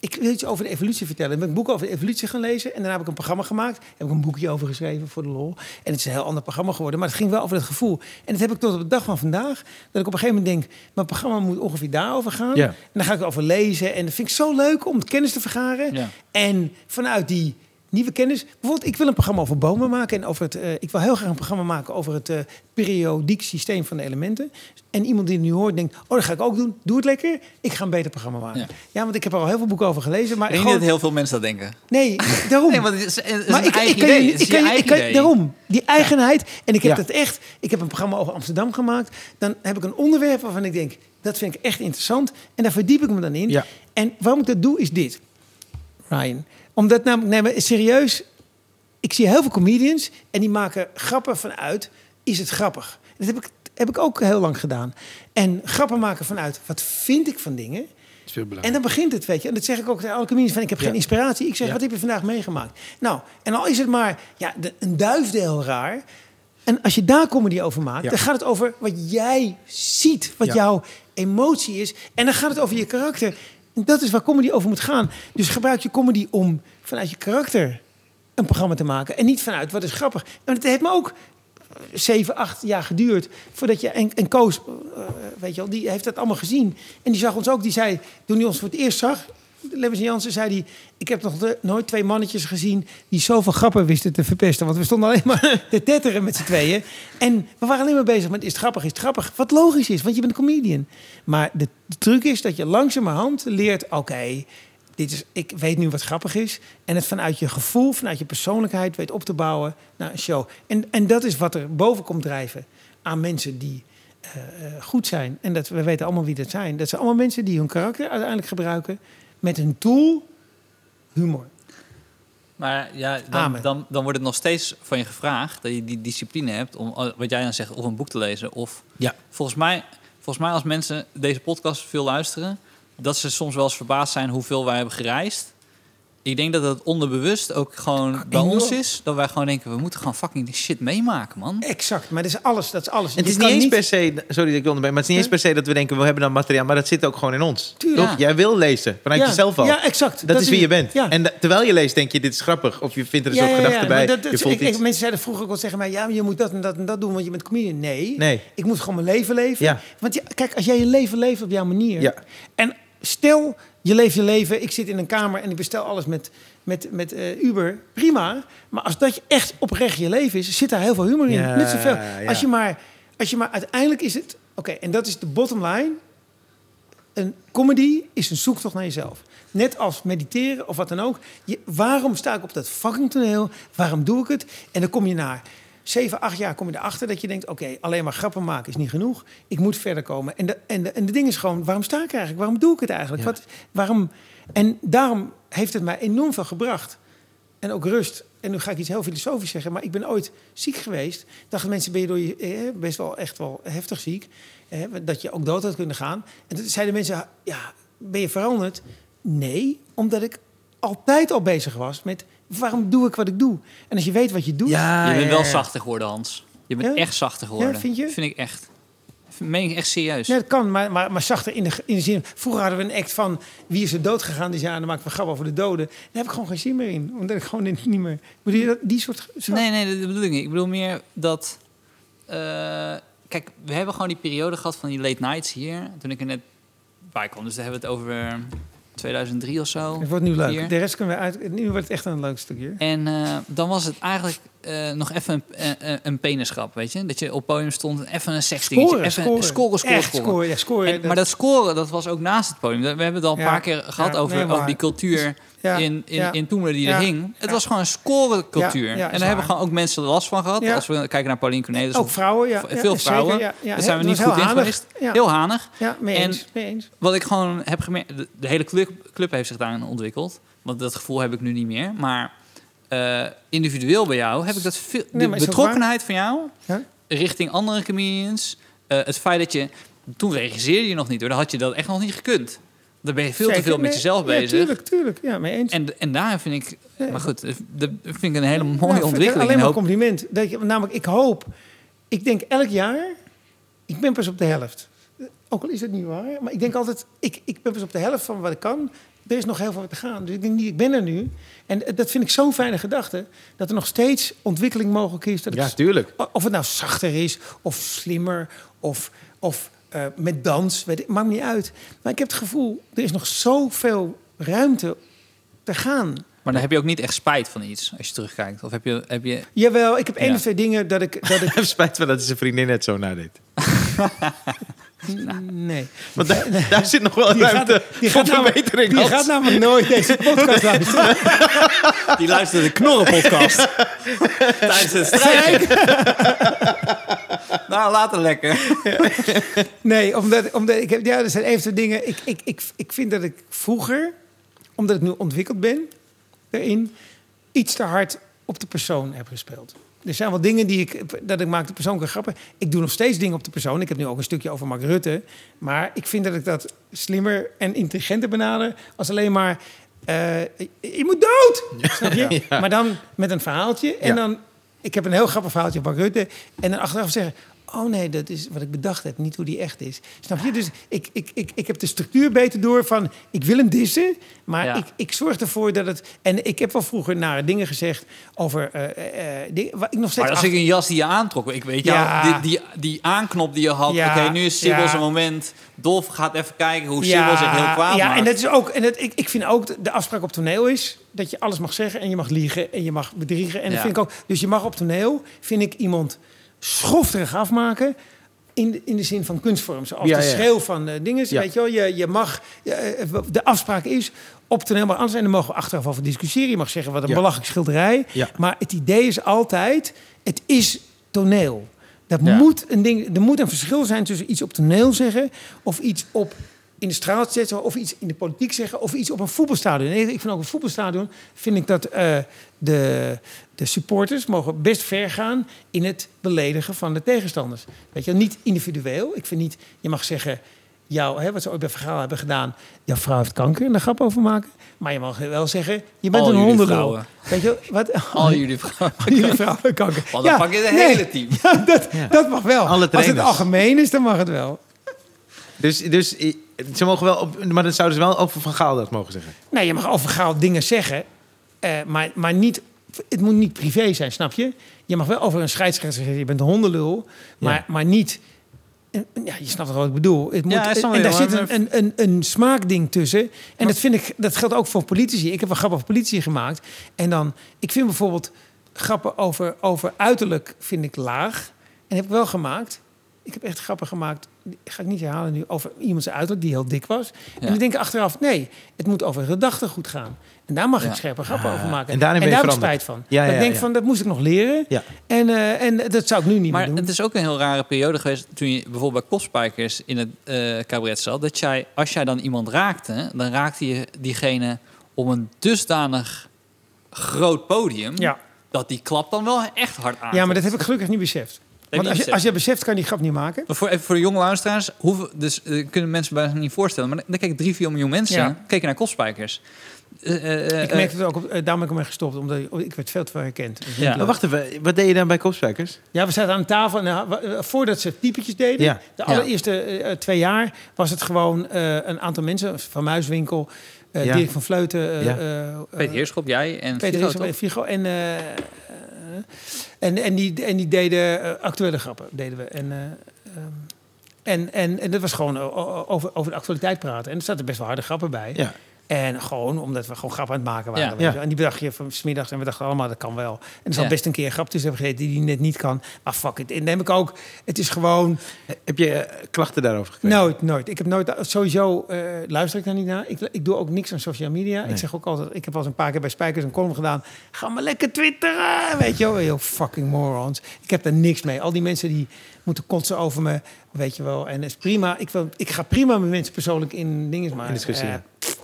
Ik wil iets over de evolutie vertellen. Ik ben een boek over de evolutie gaan lezen. En daarna heb ik een programma gemaakt. Heb ik een boekje over geschreven voor de lol. En het is een heel ander programma geworden. Maar het ging wel over het gevoel. En dat heb ik tot op de dag van vandaag. Dat ik op een gegeven moment denk... Mijn programma moet ongeveer daarover gaan. Ja. En dan ga ik erover lezen. En dat vind ik zo leuk om kennis te vergaren. Ja. En vanuit die nieuwe kennis... Bijvoorbeeld, ik wil een programma over bomen maken. En over het, eh, ik wil heel graag een programma maken over het eh, periodiek systeem van de elementen. En iemand die het nu hoort denkt... Oh, dat ga ik ook doen. Doe het lekker. Ik ga een beter programma maken. Ja. Ja, want ik heb er al heel veel boeken over gelezen. Maar Ik denk gewoon, dat heel veel mensen dat denken. Nee, (laughs) daarom. Nee, want het is, het is maar een ik, eigen ik kan idee. ik kan kan, daarom, die eigenheid. En ik heb Ja. dat echt. Ik heb een programma over Amsterdam gemaakt. Dan heb ik een onderwerp waarvan ik denk, dat vind ik echt interessant. En daar verdiep ik me dan in. Ja. En waarom ik dat doe, is dit. Ryan. Omdat namelijk, nee, maar serieus, ik zie heel veel comedians en die maken grappen vanuit is het grappig? Dat heb ik, heb ik ook heel lang gedaan. En grappen maken vanuit, wat vind ik van dingen? is veel En dan begint het, weet je. En dat zeg ik ook tegen alle comedians van, ik heb Ja. geen inspiratie. Ik zeg, Ja. wat heb je vandaag meegemaakt? Nou, en al is het maar ja, de, een duifdeel raar. En als je daar comedy over maakt, Ja. dan gaat het over wat jij ziet. Wat jouw emotie is. En dan gaat het over je karakter. Dat is waar comedy over moet gaan. Dus gebruik je comedy om vanuit je karakter een programma te maken. En niet vanuit wat is grappig. En het heeft me ook zeven, acht jaar geduurd voordat je en, en Koos, eh, weet je wel, die heeft dat allemaal gezien en die zag ons ook. Die zei toen hij ons voor het eerst zag, Lemmens en Jansen, zei hij: ik heb nog nooit twee mannetjes gezien die zoveel grappen wisten te verpesten, want we stonden alleen maar (laughs) te tetteren met z'n tweeën en we waren alleen maar bezig met is het grappig, is het grappig, wat logisch is, want je bent een comedian. Maar de, de truc is dat je langzamerhand leert, oké. dit is, ik weet nu wat grappig is. En het vanuit je gevoel, vanuit je persoonlijkheid weet op te bouwen naar een show. En, en dat is wat er boven komt drijven aan mensen die eh, eh, goed zijn. En dat, we weten allemaal wie dat zijn. Dat zijn allemaal mensen die hun karakter uiteindelijk gebruiken met hun tool humor. Maar ja, dan, dan, dan wordt het nog steeds van je gevraagd dat je die discipline hebt om, eh, wat jij dan zegt, of een boek te lezen. Of Ja. volgens mij, volgens mij als mensen deze podcast veel luisteren, dat ze soms wel eens verbaasd zijn hoeveel wij hebben gereisd. Ik denk dat het onderbewust ook gewoon bij enorm. ons is. Dat wij gewoon denken, we moeten gewoon fucking die shit meemaken, man. Exact, maar dat is alles. Dat is alles. En het is niet eens per se, sorry dat ik onderbreek, maar het is niet eens per se dat we denken we hebben dan materiaal, maar dat zit ook gewoon in ons. Tuurlijk. Toch? Jij wil lezen vanuit Ja, jezelf al. Ja, exact. dat, is wie je bent. Ja. En da- terwijl je leest denk je dit is grappig of je vindt er een soort gedachte bij. dat- dat- je voelt ik- mensen zeiden vroeger ook wel tegen mij... ja, maar je moet dat en dat en dat doen, want je bent comedian. Nee, Nee. ik moet gewoon mijn leven leven. Ja. Want ja, kijk, als jij je leven leeft op jouw manier... Ja. en stel, je leeft je leven... ik zit in een kamer en ik bestel alles met, met, met eh, Uber, prima. Maar als dat je echt oprecht je leven is... zit daar heel veel humor in. Ja, Net zoveel. ja. Als, je maar, als je maar uiteindelijk is het... Oké, en dat is de bottom line... Een comedy is een zoektocht naar jezelf. Net als mediteren of wat dan ook. Je, waarom sta ik op dat fucking toneel? Waarom doe ik het? En dan kom je na zeven, acht jaar kom je erachter dat je denkt... oké, alleen maar grappen maken is niet genoeg. Ik moet verder komen. En de, en, de, en de ding is gewoon, waarom sta ik eigenlijk? Waarom doe ik het eigenlijk? Ja. Wat, waarom? En daarom heeft het mij enorm veel gebracht. En ook rust. En nu ga ik iets heel filosofisch zeggen, maar ik ben ooit ziek geweest. Dachten mensen, ben je door je, eh, best wel echt wel heftig ziek. Eh, dat je ook dood had kunnen gaan. En toen zeiden mensen, ja, ben je veranderd? Nee, omdat ik altijd al bezig was met waarom doe ik wat ik doe. En als je weet wat je doet, Ja, je bent ja, wel zachter geworden, Hans. Je bent Ja? echt zachter geworden. Ja, vind je? Vind ik echt. Meen ik echt serieus. Nee, dat kan, maar, maar, maar zachter in de, in de zin. Vroeger hadden we een act van wie is er dood gegaan. Die zei, ja, dan maken we grap over de doden. Daar heb ik gewoon geen zin meer in. Omdat ik gewoon niet meer. Bedoel je dat, die soort. zo- Nee, nee, dat bedoel ik niet. Ik bedoel meer dat... eh, kijk, we hebben gewoon die periode gehad van die late nights hier. Toen ik er net bij kwam. Dus daar hebben we het over 2003 of zo. Het wordt nu leuk. De rest kunnen we uit. Nu wordt het echt een leuk stukje. En eh, dan was het eigenlijk eh, nog even een, eh, een weet je? Dat je op podium stond, even een sexdingetje. Scoren, even scoren. scoren, scoren, Echt scoren. scoren, ja, scoren. En- maar dat scoren, dat was ook naast het podium. We hebben het al een Ja, paar keer gehad ja, over, nee, over die cultuur ja, in, in, ja. in Toemler die er hing. Het was gewoon een scorecultuur. En daar hebben waar. gewoon ook mensen last van gehad. Als we kijken naar Pauline Cornelis. Ook vrouwen, ja. veel zeker, vrouwen. Daar zijn we niet goed in geweest. Heel hanig. ja mee En- eens. Mee eens. Wat ik gewoon heb gemerkt, de, de hele club, club heeft zich daarin ontwikkeld. Want dat gevoel heb ik nu niet meer. Maar eh, individueel bij jou heb ik dat veel. Nee, de betrokkenheid van jou richting andere comedians. eh, het feit dat je. Toen regisseerde je nog niet hoor. Dan had je dat echt nog niet gekund. Dan ben je veel te veel met nee. jezelf Ja, bezig. tuurlijk, tuurlijk. Ja, mee eens. En, en daar vind ik. Ja. Maar goed, dat vind ik een hele mooie Nou, ontwikkeling. Alleen En maar hoop- compliment. Dat je, namelijk, ik hoop... Ik denk elk jaar... Ik ben pas op de helft. Ook al is het niet waar. Maar ik denk altijd... Ik, ik ben pas op de helft van wat ik kan. Er is nog heel veel te gaan. Dus ik denk niet, ik ben er nu. En dat vind ik zo'n fijne gedachte. Dat er nog steeds ontwikkeling mogelijk is. Dat Ja, tuurlijk. Of het nou zachter is, of slimmer, of, of eh, met dans, weet ik, maakt me niet uit. Maar ik heb het gevoel, er is nog zoveel ruimte te gaan. Maar dan heb je ook niet echt spijt van iets als je terugkijkt. Of heb je. Heb je Jawel, ik heb één Ja. of twee dingen dat ik... Dat ik heb (laughs) spijt van dat zijn vriendin net zo nadeed. (laughs) nee. Want daar, daar zit nog wel Die gaat, ruimte die voor gaat, namelijk, verbetering. die gaat namelijk nooit deze podcast luisteren. die luistert de Knorren-podcast. (laughs) Tijdens het strijken. Nou, later lekker. (laughs) Nee, omdat, omdat ik heb... Ja, er zijn even dingen. Ik, ik, ik, ik vind dat ik vroeger, omdat ik nu ontwikkeld ben, erin, iets te hard op de persoon heb gespeeld. er zijn wel dingen die ik... Dat ik maak de persoonlijke grappen. Ik doe nog steeds dingen op de persoon. Ik heb nu ook een stukje over Mark Rutte. Maar ik vind dat ik dat slimmer en intelligenter benader... als alleen maar... eh, je moet dood! Snap je? (laughs) Ja. Maar dan met een verhaaltje. En Ja. dan... Ik heb een heel grappig verhaaltje van Mark Rutte. En dan achteraf zeggen... Oh nee, dat is wat ik bedacht heb, niet hoe die echt is. Snap je? Dus ik, ik, ik, ik heb de structuur beter door van... Ik wil hem dissen, maar Ja. ik, ik zorg ervoor dat het... En ik heb wel vroeger nare dingen gezegd over... dingen waar ik nog steeds... Maar als ik een jas die je aantrok, ik weet Ja. jou, die, die, die aanknop die je had. Ja, Oké, nu is Sibyl zijn moment. Dolf gaat even kijken hoe Sibyl zich heel kwaad ja, maakt. en dat is ook. En dat, ik, ik vind ook de- afspraak op toneel is dat je alles mag zeggen en je mag liegen en je mag bedriegen. En dat vind ik ook. Dus je mag op toneel, vind ik iemand schofterig afmaken. In de, in de zin van kunstvorm. Zoals Ja, de schreeuw van eh dingen. Weet je wel, je, je mag. eh, de afspraak is. Op toneel maar anders. En dan mogen we achteraf over discussiëren. Je mag zeggen wat een belachelijk schilderij. Maar het idee is altijd. Het is toneel. Dat Ja. moet een ding, er moet een verschil zijn tussen iets op toneel zeggen of iets op in de straat zetten of iets in de politiek zeggen of iets op een voetbalstadion. Nee, ik vind ook op een voetbalstadion vind ik dat eh, de, de supporters mogen best ver gaan in het beledigen van de tegenstanders. Weet je, niet individueel. Ik vind niet, je mag zeggen, jou, hè, wat ze ooit bij Vergaal hebben gedaan, jouw vrouw heeft kanker en daar grap over maken. Maar je mag wel zeggen, je bent Al een hondenlul. vrouwen. Weet je, wat? Al (laughs) jullie vrouwen. jullie vrouwen kanker. Want dan pak je het hele team. Ja, dat, Ja. dat mag wel. Alle Als het algemeen is, dan mag het wel. Dus, dus ze mogen wel op, maar dan zouden ze wel over Van Gaal dat mogen zeggen. Nee, je mag over Gaal dingen zeggen, eh, maar, maar niet, het moet niet privé zijn, snap je? Je mag wel over een scheidsrechter zeggen, je bent een hondenlul, maar, Ja. maar niet... Ja, je snapt toch wat ik bedoel. Het moet, Ja, en daar zit een, een, een, een smaakding tussen. En dat, vind ik, dat geldt ook voor politici. Ik heb wel grappen over politici gemaakt. En dan, ik vind bijvoorbeeld grappen over, over uiterlijk vind ik laag. En heb ik wel gemaakt. Ik heb echt grappen gemaakt, ga ik niet herhalen nu, over iemand zijn uiterlijk die heel dik was. Ja. En ik denk achteraf, nee, het moet over gedachtegoed gaan. En daar mag Ja. ik scherpe grappen Ah, over maken. en daar heb ik spijt van. Ja, ik denk van, dat moest ik nog leren. Ja. En, eh, en dat zou ik nu niet Maar meer doen. het is ook een heel rare periode geweest toen je bijvoorbeeld bij Kopspijkers in het eh cabaret zat. Dat jij, als jij dan iemand raakte, dan raakte je diegene op een dusdanig groot podium. ja. Dat die klap dan wel echt hard aan. ja, maar dat heb ik gelukkig niet beseft. Want als je, beseft. als je beseft, kan je die grap niet maken. Maar voor, even voor de jonge luisteraars, hoeveel, dus eh, kunnen mensen bijna niet voorstellen. Maar dan kijk drie, vier miljoen mensen Ja. keken naar Kopspijkers. Eh, eh, ik merkte het ook, op, daarom ben ik ermee gestopt. Omdat ik, ik werd veel te veel herkend. Dus Ja. Maar wacht even, wat deed je dan bij Kopspijkers? Ja, we zaten aan tafel en voordat ze typetjes deden, Ja. de allereerste twee jaar, was het gewoon eh, een aantal mensen, Van Muiswinkel, eh Ja. Dirk van Vleuten, eh, Ja. eh, eh, Peter Heerschop, jij en Peter Figo, en? Figo en, en, en, die, en die deden eh, actuele grappen, deden we. En, eh, ehm, en, en, en dat was gewoon over, over de actualiteit praten. En er zaten best wel harde grappen bij. Ja. En gewoon omdat we gewoon grappen aan het maken waren. Ja. weet je Ja. wel. En die bedacht je van smiddags en we dachten allemaal, dat kan wel. En er zal Ja. best een keer een grap tussen hebben gegeten die die net niet kan. Ah, fuck it. En dan heb ik ook, het is gewoon, Heb je eh, klachten daarover gekregen? nooit, nooit. Ik heb nooit, sowieso eh, luister ik daar niet naar. Ik, ik doe ook niks aan social media. Nee. Ik zeg ook altijd, ik heb al eens een paar keer bij Spijkers een column gedaan. Ga maar lekker twitteren, weet je wel. Yo, fucking morons. Ik heb daar niks mee. Al die mensen die moeten kotsen over me, weet je wel. En dat is prima. Ik, wil, ik ga prima met mensen persoonlijk in dingen, maar In discussie, eh,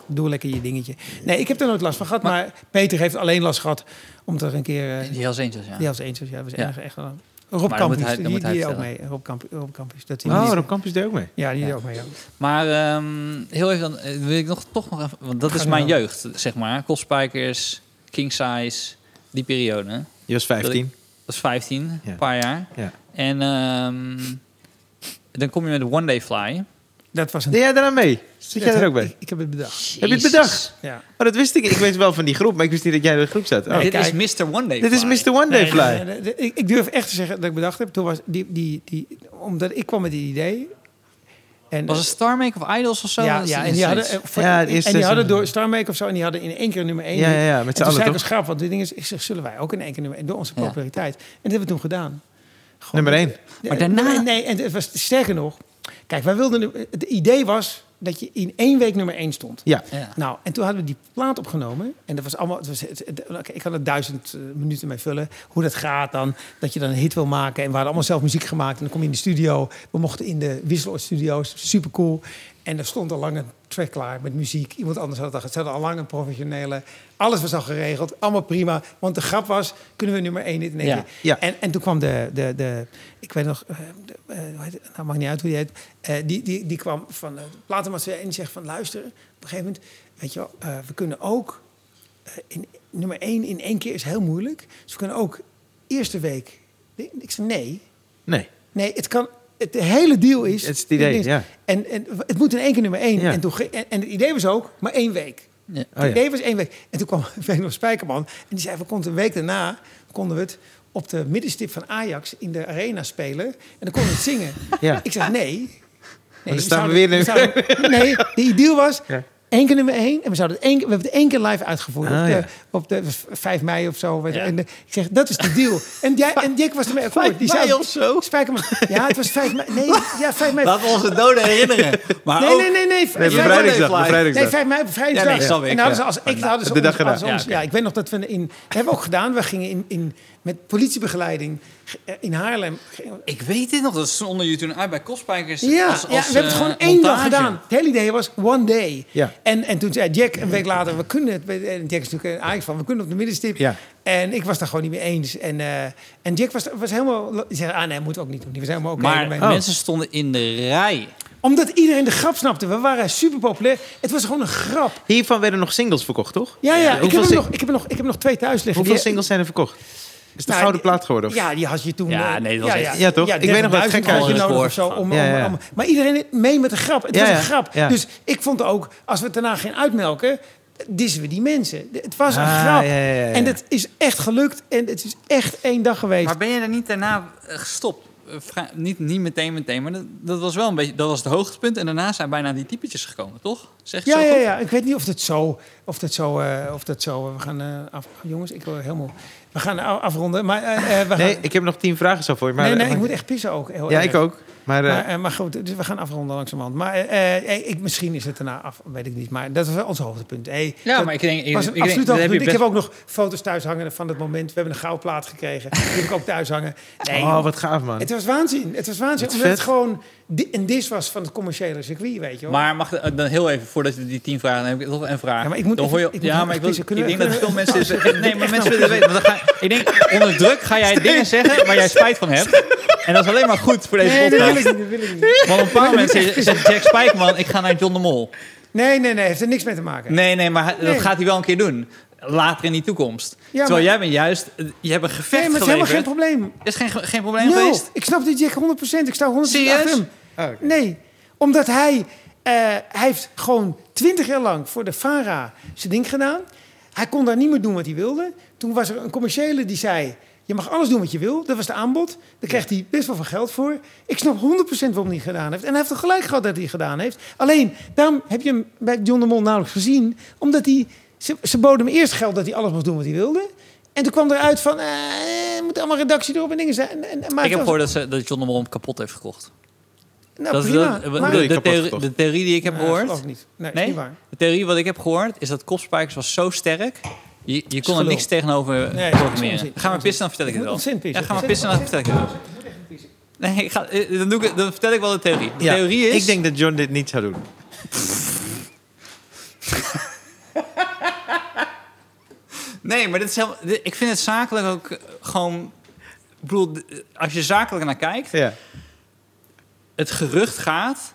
doe lekker je dingetje. Nee, ik heb er nooit last van gehad. Maar, Peter heeft alleen last gehad omdat er een keer... eh, Die Hells Angels, ja. die als eens was. Ja, was Ja. echt wel. Rob Maar Campus, hij- die, moet hij die ook mee. Rob Campus, Rob Campus. Dat Oh, die- Rob Campus deed ook mee. ja, die Ja. deed ook mee. Ja. Maar ehm, heel even, dan eh, wil ik nog, toch nog even... Want dat is mijn jeugd, zeg maar. Kopspijkers, King Size, die periode. Je was 15. Dat is 15, Ja. een paar jaar. Ja. En ehm, dan kom je met One Day Fly. Dat was een... Deed jij daar aan mee? Zit jij er ook bij? Ik, ik heb het bedacht. Heb je het bedacht? Ja. Oh, dat wist ik. Ik wist wel van die groep, maar ik wist niet dat jij in de groep zat. Oh. Nee, Dit kijk. is Mr. One Day Dit is. Mr. One Day Nee, Fly. nee, nee, nee, ik, ik durf echt te zeggen dat ik bedacht heb. Toen was die, die, die, omdat ik kwam met die idee. En, Was het Star Make of Idols of zo? ja, ja, en is die hadden, eh, voor- Ja, en die hadden seizoen. door Star Make of zo, en die hadden in één keer nummer één. Ja, ja, ja, met En z'n toen allen toch? grap, want dit ding is, ik zeg, zullen wij ook in één keer nummer één door onze Ja. populariteit. En dat hebben we toen gedaan. Gewoon- Nummer 1. Maar daarna- Nee, nee, en het was sterker nog. Kijk, wij wilden. Het idee was dat je in één week nummer één stond. Ja. Ja. Nou, en toen hadden we die plaat opgenomen. En dat was allemaal. Het was, het, ik had er duizend eh, minuten mee vullen. Hoe dat gaat dan. Dat je dan een hit wil maken. En we hadden allemaal zelf muziek gemaakt. En dan kom je in de studio. We mochten in de Wisseloord studio's. Super cool. En er stond al lang een track klaar met muziek. Iemand anders had het. Ze hadden al lang een professionele. Alles was al geregeld. Allemaal prima. Want de grap was, kunnen we nummer één in één Ja. Ja. En, en toen kwam de, de, de ik weet nog, eh, de, het? nou maakt niet uit hoe die heet. Eh, die, die, die kwam van de platenmaatschappij en die zegt van luister, op een gegeven moment, weet je wel, we kunnen ook, in, nummer één in één keer is heel moeilijk. Dus we kunnen ook eerste week, ik zei nee, Nee. nee, het kan, het hele deal is. Het is het idee, is- ja. En, en het moet in één keer nummer één. Ja. En, toen, en, en het idee was ook maar één week. Ja. Het Oh, ja. idee was één week. En toen kwam (laughs) nog Spijkerman. En die zei, we konden een week daarna konden we het op de middenstip van Ajax in de arena spelen. En dan konden we het zingen. Ja. Ik zeg, nee. nee dan staan we weer in- zouden- nee, de ideal was Ja. Één keer nummer één. En we, zouden het één, we hebben het één keer live uitgevoerd. Ah, op, de, ja. op de 5 mei of zo. weet. Ja. En de- ik zeg, dat is de deal. En, jij, en Dick was ermee akkoord. Die zei, of zo? Spijkerman, ja, het was 5 mei. Nee, ja, 5 mei. Laten we onze doden herinneren. Maar Nee, ook, nee, nee, nee. Nee, bevrijdingsdag. Nee, bevrijdingsdag. Nee, 5 mei op vrijdag. Ja, nee, en hadden ze als ik hadden ze De ons- ze ons- Ja, ik weet nog dat we in hebben we ook gedaan. We gingen in, in met politiebegeleiding eh, in Haarlem. Ik weet dit nog, dat stonden jullie toen uit bij Kostspijkers. Ja, als, ja, we hebben het eh, gewoon één dag gedaan. Het hele idee was one day. Ja. En, en toen zei Jack een week later, we kunnen het. En Jack is natuurlijk een van, we kunnen op de middenstip. Ja. En ik was daar gewoon niet mee eens. En, eh, en Jack was, was helemaal. Die zei, ah nee, moeten we ook niet doen. Die was helemaal oké. Maar. Oh. mensen stonden in de rij. Omdat iedereen de grap snapte. We waren super populair. Het was gewoon een grap. Hiervan werden nog singles verkocht, toch? Ja, ja. ik, heb nog, ik, heb nog, ik heb nog twee thuis liggen. Hoeveel Die- singles zijn er verkocht? Is het een Nou, gouden plaat geworden? Of? Ja, die had je toen. Ja, eh, nee, dat was echt- Ja, toch? Ik weet nog wel, het 30.000 gekke had je nodig of zo. Om, Ja, om- ja. om- maar iedereen mee met de grap. Het Ja, was ja, een grap. ja. Dus ik vond ook, als we het daarna geen uitmelken, dissen we die mensen. Het was een Ah, grap. ja, ja, ja. En het is echt gelukt. En het is echt één dag geweest. Maar ben je er niet daarna eh, gestopt? Eh, vrij- niet, niet meteen, meteen, maar dat, dat was wel een beetje, dat was het hoogtepunt. En daarna zijn bijna die typetjes gekomen, toch? Zeg je Ja, zo ja, goed? ja. Ik weet niet of dat zo... Of dat zo, eh, of dat zo we gaan eh, af... Jongens, ik wil helemaal... We gaan afronden. Maar eh, eh, we gaan... Nee, ik heb nog tien vragen zo voor je. Maar, nee, nee, maar- ik moet echt pissen ook. Heel Ja, erg. ik ook. Maar, eh, Maar, eh, maar goed, dus we gaan afronden langzamerhand. Maar eh, eh, ik, misschien is het daarna af, weet ik niet. Maar dat was ons hoogtepunt. Hey, Ja, dat maar ik denk, ik, was ik een denk, absoluut dat heb. Ik heb ook nog foto's thuis hangen van het moment. We hebben een gouden plaat gekregen. Die heb ik ook thuis hangen. (laughs) Nee, oh, wat gaaf, man. het was waanzin. Het was waanzin. Omdat het gewoon di- een dis was van het commerciële circuit, weet je wel. Maar mag eh, dan heel even, voordat we die tien vragen, ik nog een vraag. Ja, maar ik moet dan even- hoor je, ik ja, maar ik, wil, ik denk dat veel (laughs) mensen... dit- nee, maar mensen willen weten. Want dan ga, ik denk, onder druk ga jij dingen zeggen waar jij spijt van hebt. En dat is alleen maar goed voor deze nee, dat wil podcast. ik niet. Dat wil ik niet. Want een moment zegt zegt Jack Spijkerman, ik ga naar John de Mol. Nee, nee, nee. Heeft er niks mee te maken. Nee, nee, maar Nee. dat gaat hij wel een keer doen. Later in die toekomst. Ja, Terwijl maar- jij bent juist, je hebt een gevecht Nee, maar het is helemaal geen probleem. Is geen, geen probleem No, geweest? ik snap dit Jack 100%. Ik sta 100% Serieus? achter hem. Oh. Nee, omdat hij, eh, hij heeft gewoon twintig jaar lang voor de FARA zijn ding gedaan. Hij kon daar niet meer doen wat hij wilde. Toen was er een commerciële die zei... je mag alles doen wat je wil. Dat was de aanbod. Daar kreeg hij best wel veel geld voor. Ik snap 100% waarom hij het gedaan heeft. En hij heeft toch gelijk gehad dat hij het gedaan heeft. Alleen, daarom heb je hem bij John de Mol nauwelijks gezien. Omdat hij... Ze, ze boden hem eerst geld dat hij alles mocht doen wat hij wilde. En toen kwam eruit van... eh, moet allemaal redactie erop en dingen zijn. En, en, maar Ik heb was- gehoord dat, ze, dat John de Mol hem kapot heeft gekocht. Nou, dat is prima. de, maar- de, je de, kapot theorie, gekocht? de theorie die ik heb gehoord. ik niet. Nee, Nee? is niet waar. De theorie wat ik heb gehoord is dat Kopspijkers was zo sterk. Je, je kon er niks tegenover Nee, dat programmeren. Ga maar pissen, dan vertel ik het wel. Ja, ga maar pissen, dan vertel ik het wel. Nee, ik ga, eh, dan, doe ik, dan vertel ik wel de theorie. De Ja, theorie is... Ik denk dat John dit niet zou doen. (laughs) Nee, maar dit is helemaal, dit- ik vind het zakelijk ook eh, gewoon... Ik bedoel, d- als je zakelijk naar kijkt... Ja. Het gerucht gaat...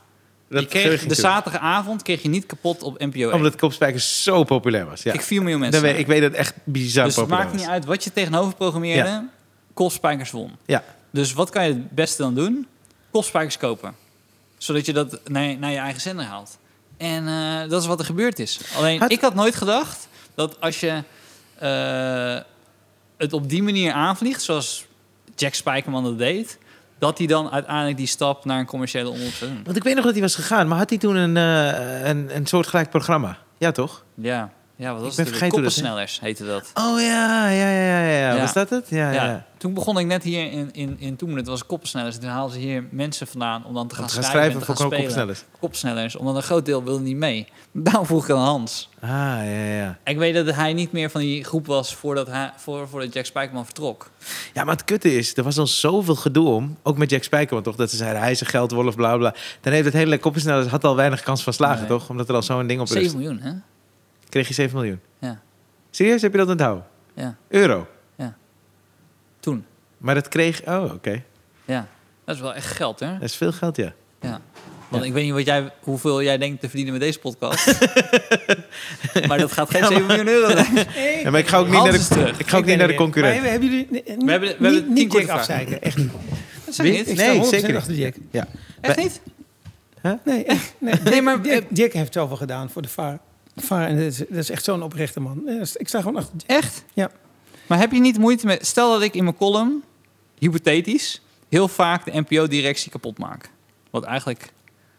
Dat je kreeg, de zaterdagavond kreeg je niet kapot op NPO 1. Omdat Kopspijkers zo populair was. Ja. Ik 4 miljoen mensen. weet, ik weet dat het echt bizar dus het populair maakt was. niet uit wat je tegenover programmeerde. Ja. Kopspijkers won. Ja. Dus wat kan je het beste dan doen? Kopspijkers kopen. Zodat je dat naar, naar je eigen zender haalt. En eh, dat is wat er gebeurd is. Alleen, ik had nooit gedacht dat als je het op die manier aanvliegt, zoals Jack Spijkerman dat deed, dat hij dan uiteindelijk die stap naar een commerciële omroep zou doen. Want ik weet nog dat hij was gegaan, maar had hij toen een, eh een, een soortgelijk programma? Ja, toch? Ja. Ja, wat was Ik het? Koppelsnellers heette dat. Oh ja, ja, ja, ja, ja. Was dat het? Ja, ja. Ja, toen begon ik net hier in, in, in Toemen. Het was koppelsnellers. Toen haalden ze hier mensen vandaan om dan te gaan, Om te gaan schrijven, schrijven voor. Koppelsnellers. Omdat een groot deel wilde niet mee. (laughs) Daarom vroeg ik aan Hans. Ah, ja, ja. Ik weet dat hij niet meer van die groep was voordat, hij, voor, voordat Jack Spijkerman vertrok. Ja, maar het kutte is, er was al zoveel gedoe om. Ook met Jack Spijkerman, toch? Dat ze zeiden, hij is een geldwolf, bla bla. Dan heeft het hele kopjesnellers had al weinig kans van slagen, Nee. toch? Omdat er al zo'n ding op 7 rust. miljoen, hè? Kreeg je 7 miljoen. Ja. Serieus, heb je dat onthouden? Ja. Euro. Toen. Maar dat kreeg... Oh, oké. Ja. Dat is wel echt geld, hè? Dat is veel geld, ja. Ja. Want Ja. ik weet niet wat jij, hoeveel jij denkt te verdienen met deze podcast. (laughs) maar dat gaat geen 7 miljoen euro zijn. (laughs) Ja, maar ik ga ook niet Hans naar de, terug. ik ga ook niet naar de concurrent. Maar hebben jullie... We hebben- we hebben niet, niet Jack afzeiken, echt niet. Dat zeg niet. Ik sta Nee, 100% zeker niet. achter Jack. Ja. Echt niet? Nee, echt, nee. Nee, maar- Jack, Jack heeft zoveel gedaan voor de VAR. Dat is, dat is echt zo'n oprechte man. Ja, Ik sta gewoon achter. Echt? Ja. Maar heb je niet moeite met... Stel dat ik in mijn column, hypothetisch, heel vaak de NPO-directie kapot maak. Wat eigenlijk...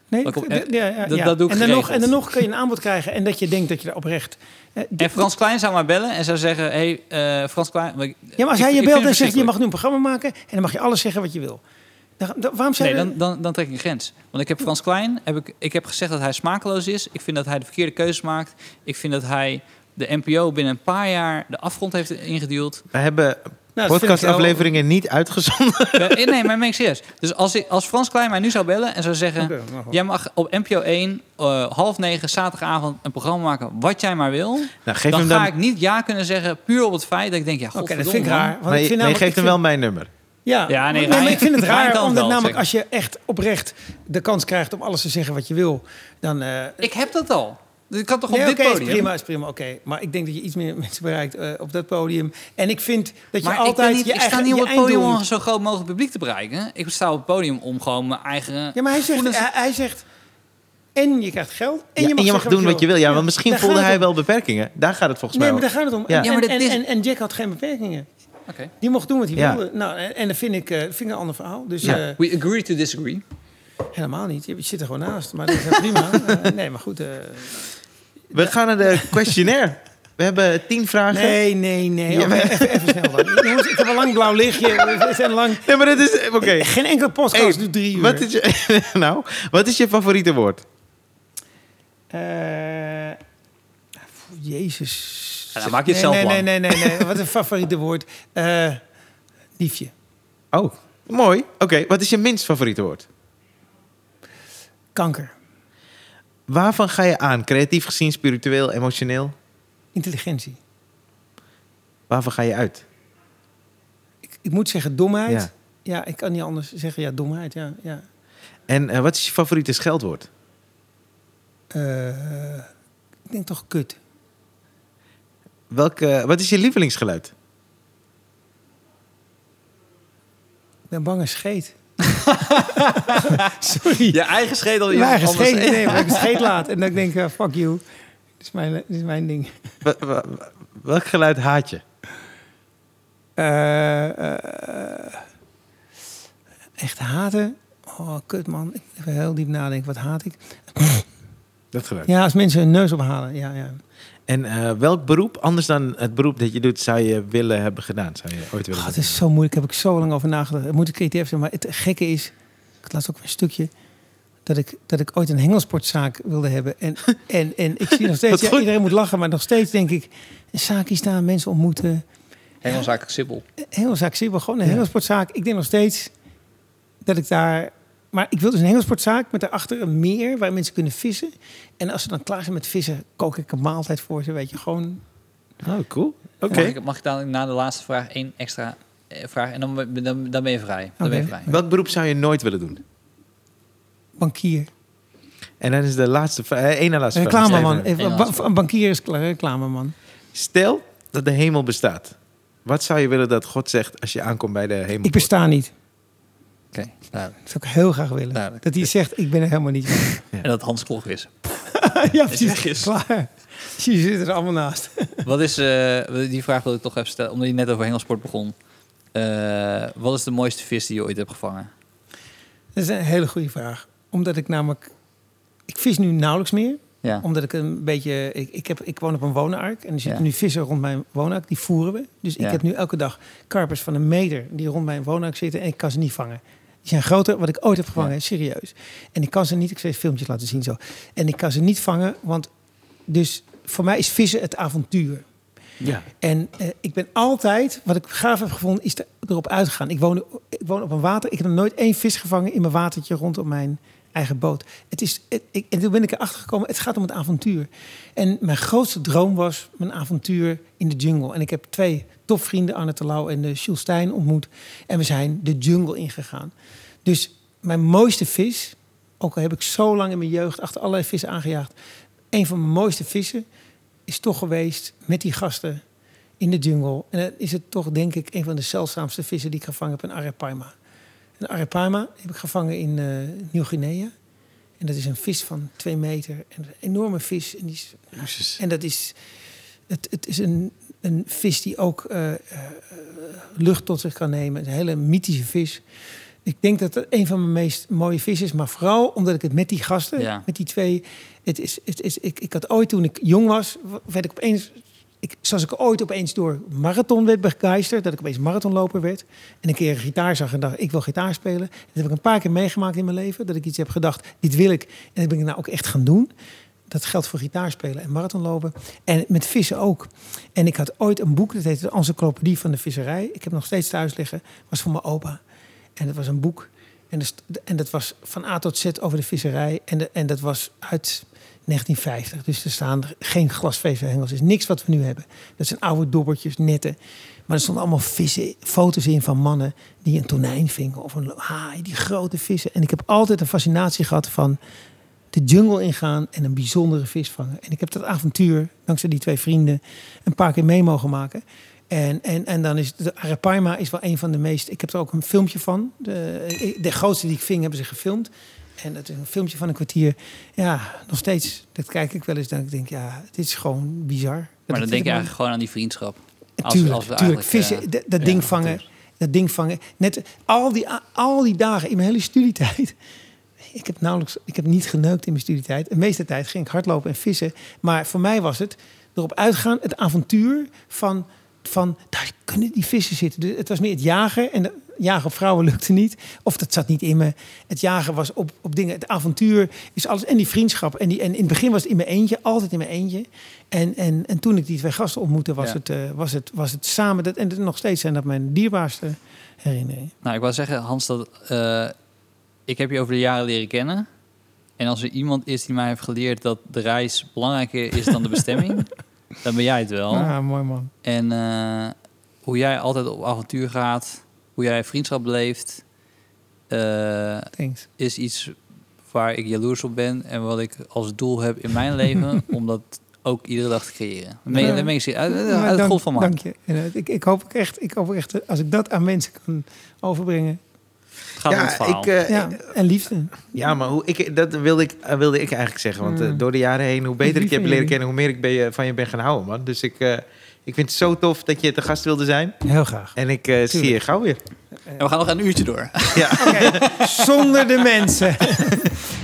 Nee, Dat ja, ja, dat- ja. dat doe ik en, dan nog, en dan nog kun je een aanbod krijgen en dat je denkt dat je er oprecht... eh, En Frans Klein zou maar bellen en zou zeggen... Hé, hey, eh, Frans Klein... Ja, maar als hij je belt en zegt je mag nu een programma maken en dan mag je alles zeggen wat je wil. Waarom Nee, dan, dan, dan trek ik een grens. Want ik heb Frans Klein, heb ik, ik heb gezegd dat hij smakeloos is. Ik vind dat hij de verkeerde keuzes maakt. Ik vind dat hij de NPO binnen een paar jaar de afgrond heeft ingeduwd. We hebben Nou, podcastafleveringen niet uitgezonden. Nee, maar meen ik serieus. Dus als, ik, als Frans Klein mij nu zou bellen en zou zeggen... Goed. Jij mag op NPO 1 eh, half negen zaterdagavond een programma maken wat jij maar wil. Nou, geef dan hem ga dan... ik niet ja kunnen zeggen puur op het feit dat ik denk, ja, Oké, dat vind ik raar. Want Nee, ik vind nee, geef ik hem vind- wel mijn nummer. Ja, Ja, nee, maar Rijn- ik vind het (laughs) raar, omdat namelijk als je echt oprecht de kans krijgt om alles te zeggen wat je wil, dan... eh, Ik heb dat al. Ik kan toch nee, op dit is podium? prima, is prima, oké. Maar ik denk dat je iets meer mensen bereikt eh, op dat podium. En ik vind dat je Maar altijd ik, niet, je ik eigen sta niet op het podium om zo groot mogelijk publiek te bereiken. Ik sta op het podium om gewoon mijn eigen... Ja, maar hij zegt, hij, hij zegt... En je krijgt geld. En Ja, je mag, en je mag zeggen doen wat je wil. Ja, want misschien voelde hij wel beperkingen. Daar gaat het volgens Nee, mij maar om. daar gaat het om. Ja. En, Ja, maar dat en, is- en, en Jack had geen beperkingen. Oké. Die mocht doen wat hij Ja. wilde. Nou, en, en dat vind ik, eh, vind ik een ander verhaal. Dus Ja. eh, We agree to disagree. helemaal niet. Je, zit er gewoon naast. Maar dat is prima. (laughs) Eh, nee, maar goed. eh, We gaan naar de questionnaire. We hebben tien vragen. nee, nee, nee. Ja, maar- even, even snel dan. Jongens, ik heb een lang blauw lichtje. We zijn lang... Nee, maar dat is... Oké. Geen enkele podcast Hey, doet drie uur. Wat is je, (laughs) nou, wat is je favoriete woord? Eh, Jezus. Ja, dan maak je het nee, zelf nee, nee, nee, nee, nee. Wat een favoriete woord. Eh liefje. Oh, mooi. Oké, wat is je minst favoriete woord? Kanker. Waarvan ga je aan? Creatief gezien, spiritueel, emotioneel? Intelligentie. Waarvan ga je uit? Ik, ik moet zeggen domheid. Ja. Ja. ik kan niet anders zeggen. Ja, domheid. Ja, ja. En eh, wat is je favoriete scheldwoord? Eh, ik denk toch kut. Welke, wat is je lievelingsgeluid? Ik ben bang als scheet. (laughs) Sorry. Je eigen schedel. Mijn eigen anders- scheet. Nee, maar ik scheet laat. En dan denk ik, fuck you. Dit is mijn, dit is mijn ding. Welk geluid haat je? Eh, eh, echt haten? Oh, kut man. Ik even heel diep nadenken. Wat haat ik? Dat geluid. Ja, als mensen hun neus ophalen. Ja, ja. En eh, welk beroep, anders dan het beroep dat je doet, zou je willen hebben gedaan? Zou je ooit willen Oh, het doen? is zo moeilijk. Daar heb ik zo lang over nagedacht. Het moet ik creatief zijn. Maar het gekke is... Ik laatst ook een stukje... Dat ik, dat ik ooit een hengelsportzaak wilde hebben. En, (laughs) en, en ik zie nog steeds... Ja, iedereen moet lachen. Maar nog steeds denk ik... Een zaakje staan, mensen ontmoeten. Hengelzaak Sibbel. Hengelzaak wel gewoon een Ja. hengelsportzaak. Ik denk nog steeds dat ik daar... Maar ik wil dus een hengelsportzaak met daarachter een meer waar mensen kunnen vissen. En als ze dan klaar zijn met vissen, kook ik een maaltijd voor ze. Weet je, gewoon... Oh, cool. Oké. Mag, ik, mag ik dan na de laatste vraag één extra eh, vraag? En dan, ben- dan, dan ben je vrij. Dan ben je vrij. Welk beroep zou je nooit willen doen? Bankier. En dan is de laatste vraag. eh, één na laatste vraag. Reclameman. Eén Een bankier is klaar, reclameman. Stel dat de hemel bestaat. Wat zou je willen dat God zegt als je aankomt bij de hemel? Ik besta niet. Oké. Dat zou ik heel graag willen. Duidelijk. Dat hij zegt, ik ben er helemaal niet. En dat Hans Klog is. (laughs) ja, precies. is. Klaar. Je zit er allemaal naast. (laughs) Wat is, eh, die vraag wil ik toch even stellen, omdat je net over hengelsport begon. Eh, wat is de mooiste vis die je ooit hebt gevangen? Dat is een hele goede vraag. Omdat ik namelijk... Ik vis nu nauwelijks meer. Ja. Omdat ik een beetje... Ik, ik, heb, ik woon op een woonark. En er zitten Ja. nu vissen rond mijn woonark. Die voeren we. Dus ik Ja. heb nu elke dag karpers van een meter... die rond mijn woonark zitten. En ik kan ze niet vangen. Die zijn groter wat ik ooit heb gevangen. Ja. Serieus. En ik kan ze niet... Ik zal je filmpjes laten zien zo. En ik kan ze niet vangen. Want dus voor mij is vissen het avontuur. Ja. En eh, ik ben altijd, wat ik gaaf heb gevonden, is er, erop uitgegaan. Ik woon, ik woon op een water. Ik heb nog nooit één vis gevangen in mijn watertje rondom mijn eigen boot. Het is, het- ik, en toen ben ik erachter gekomen, het gaat om het avontuur. En mijn grootste droom was mijn avontuur in de jungle. En ik heb twee topvrienden, Arne Terlouw en uh, Jules Stijn, ontmoet. En we zijn de jungle ingegaan. Dus mijn mooiste vis, ook al heb ik zo lang in mijn jeugd achter allerlei vissen aangejaagd. Een van mijn mooiste vissen is toch geweest met die gasten in de jungle. En dan is het toch, denk ik, een van de zeldzaamste vissen die ik gevangen heb, een Arapaima. Een Arapaima heb ik gevangen in eh, Nieuw-Guinea. En dat is een vis van twee meter. En een enorme vis. En, die is, en dat is, het, het is een, een vis die ook eh, eh, lucht tot zich kan nemen. Een hele mythische vis. Ik denk dat het een van mijn meest mooie vissen is. Maar vooral omdat ik het met die gasten, Ja. met die twee... Het is, het is, ik, ik had ooit, toen ik jong was, werd ik opeens... Ik, zoals ik ooit opeens door marathon werd begeisterd. Dat ik opeens marathonloper werd. En een keer een gitaar zag en dacht, ik wil gitaar spelen. Dat heb ik een paar keer meegemaakt in mijn leven. Dat ik iets heb gedacht, dit wil ik. En dat ben ik nou ook echt gaan doen. Dat geldt voor gitaarspelen en marathonlopen. En met vissen ook. En ik had ooit een boek, dat heette de Encyclopedie van de Visserij. Ik heb nog steeds thuis liggen. was voor mijn opa. En dat was een boek. En dat was van A tot Z over de visserij. En, de, en dat was uit 1950. Dus er staan geen glasvezelhengels. Is niks wat we nu hebben. Dat zijn oude dobbertjes, netten. Maar er stonden allemaal vissen, foto's in van mannen die een tonijn vingen of een haai, die grote vissen. En ik heb altijd een fascinatie gehad van de jungle ingaan en een bijzondere vis vangen. En ik heb dat avontuur, dankzij die twee vrienden, een paar keer mee mogen maken. En, en, en dan is de Arapaima is wel een van de meest. Ik heb er ook een filmpje van. De, de grootste die ik ving hebben ze gefilmd. En is een filmpje van een kwartier. Ja, nog steeds. Dat kijk ik wel eens. Dat ik denk, ja, dit is gewoon bizar. Maar dan denk je eigenlijk gewoon aan die vriendschap. Als- tuurlijk, als we tuurlijk. eigenlijk, Vissen, eh, dat, dat ja, ding vangen. Dat ding vangen. Net al die, al die dagen in mijn hele studietijd. Ik heb nauwelijks, ik heb niet geneukt in mijn studietijd. De meeste tijd ging ik hardlopen en vissen. Maar voor mij was het erop uitgaan, het avontuur van, van daar kunnen die vissen zitten. Dus het was meer het jagen. En de- jagen op vrouwen lukte niet. Of dat zat niet in me. Het jagen was op, op dingen. Het avontuur is alles. En die vriendschap. En, die, en in het begin was het in mijn eentje. Altijd in mijn eentje. En, en, en toen ik die twee gasten ontmoette, was, Ja. het, eh, was, het, was het samen. Dat, en dat- nog steeds zijn dat mijn dierbaarste herinneringen. Nou, ik wou zeggen, Hans, dat eh, ik heb je over de jaren leren kennen. En als er iemand is die mij heeft geleerd dat de reis belangrijker is dan de bestemming, (laughs) dan ben jij het wel. Ah, mooi man. En eh, hoe jij altijd op avontuur gaat, hoe jij vriendschap beleeft, eh, is iets waar ik jaloers op ben. En wat ik als doel heb in mijn leven, (laughs) om dat ook iedere dag te creëren. Ben, Ja. daar ik uit, uit, uit het dank- golf van Dank maak. je. Ik, ik hoop echt, ik hoop echt, als ik dat aan mensen kan overbrengen. Het Ja, verhaal. ik, eh, Ja, en liefde. Ja, maar hoe, ik, dat wilde ik, eh, wilde ik eigenlijk zeggen. Want eh, Mm. door de jaren heen, hoe beter ik je heb leren kennen, hoe meer ik ben je, van je ben gaan houden, man. Dus ik, eh, ik vind het zo tof dat je te gast wilde zijn. Heel graag. En ik eh, zie je gauw weer. En we gaan nog een uurtje door. Ja. Oké, zonder de mensen. (laughs)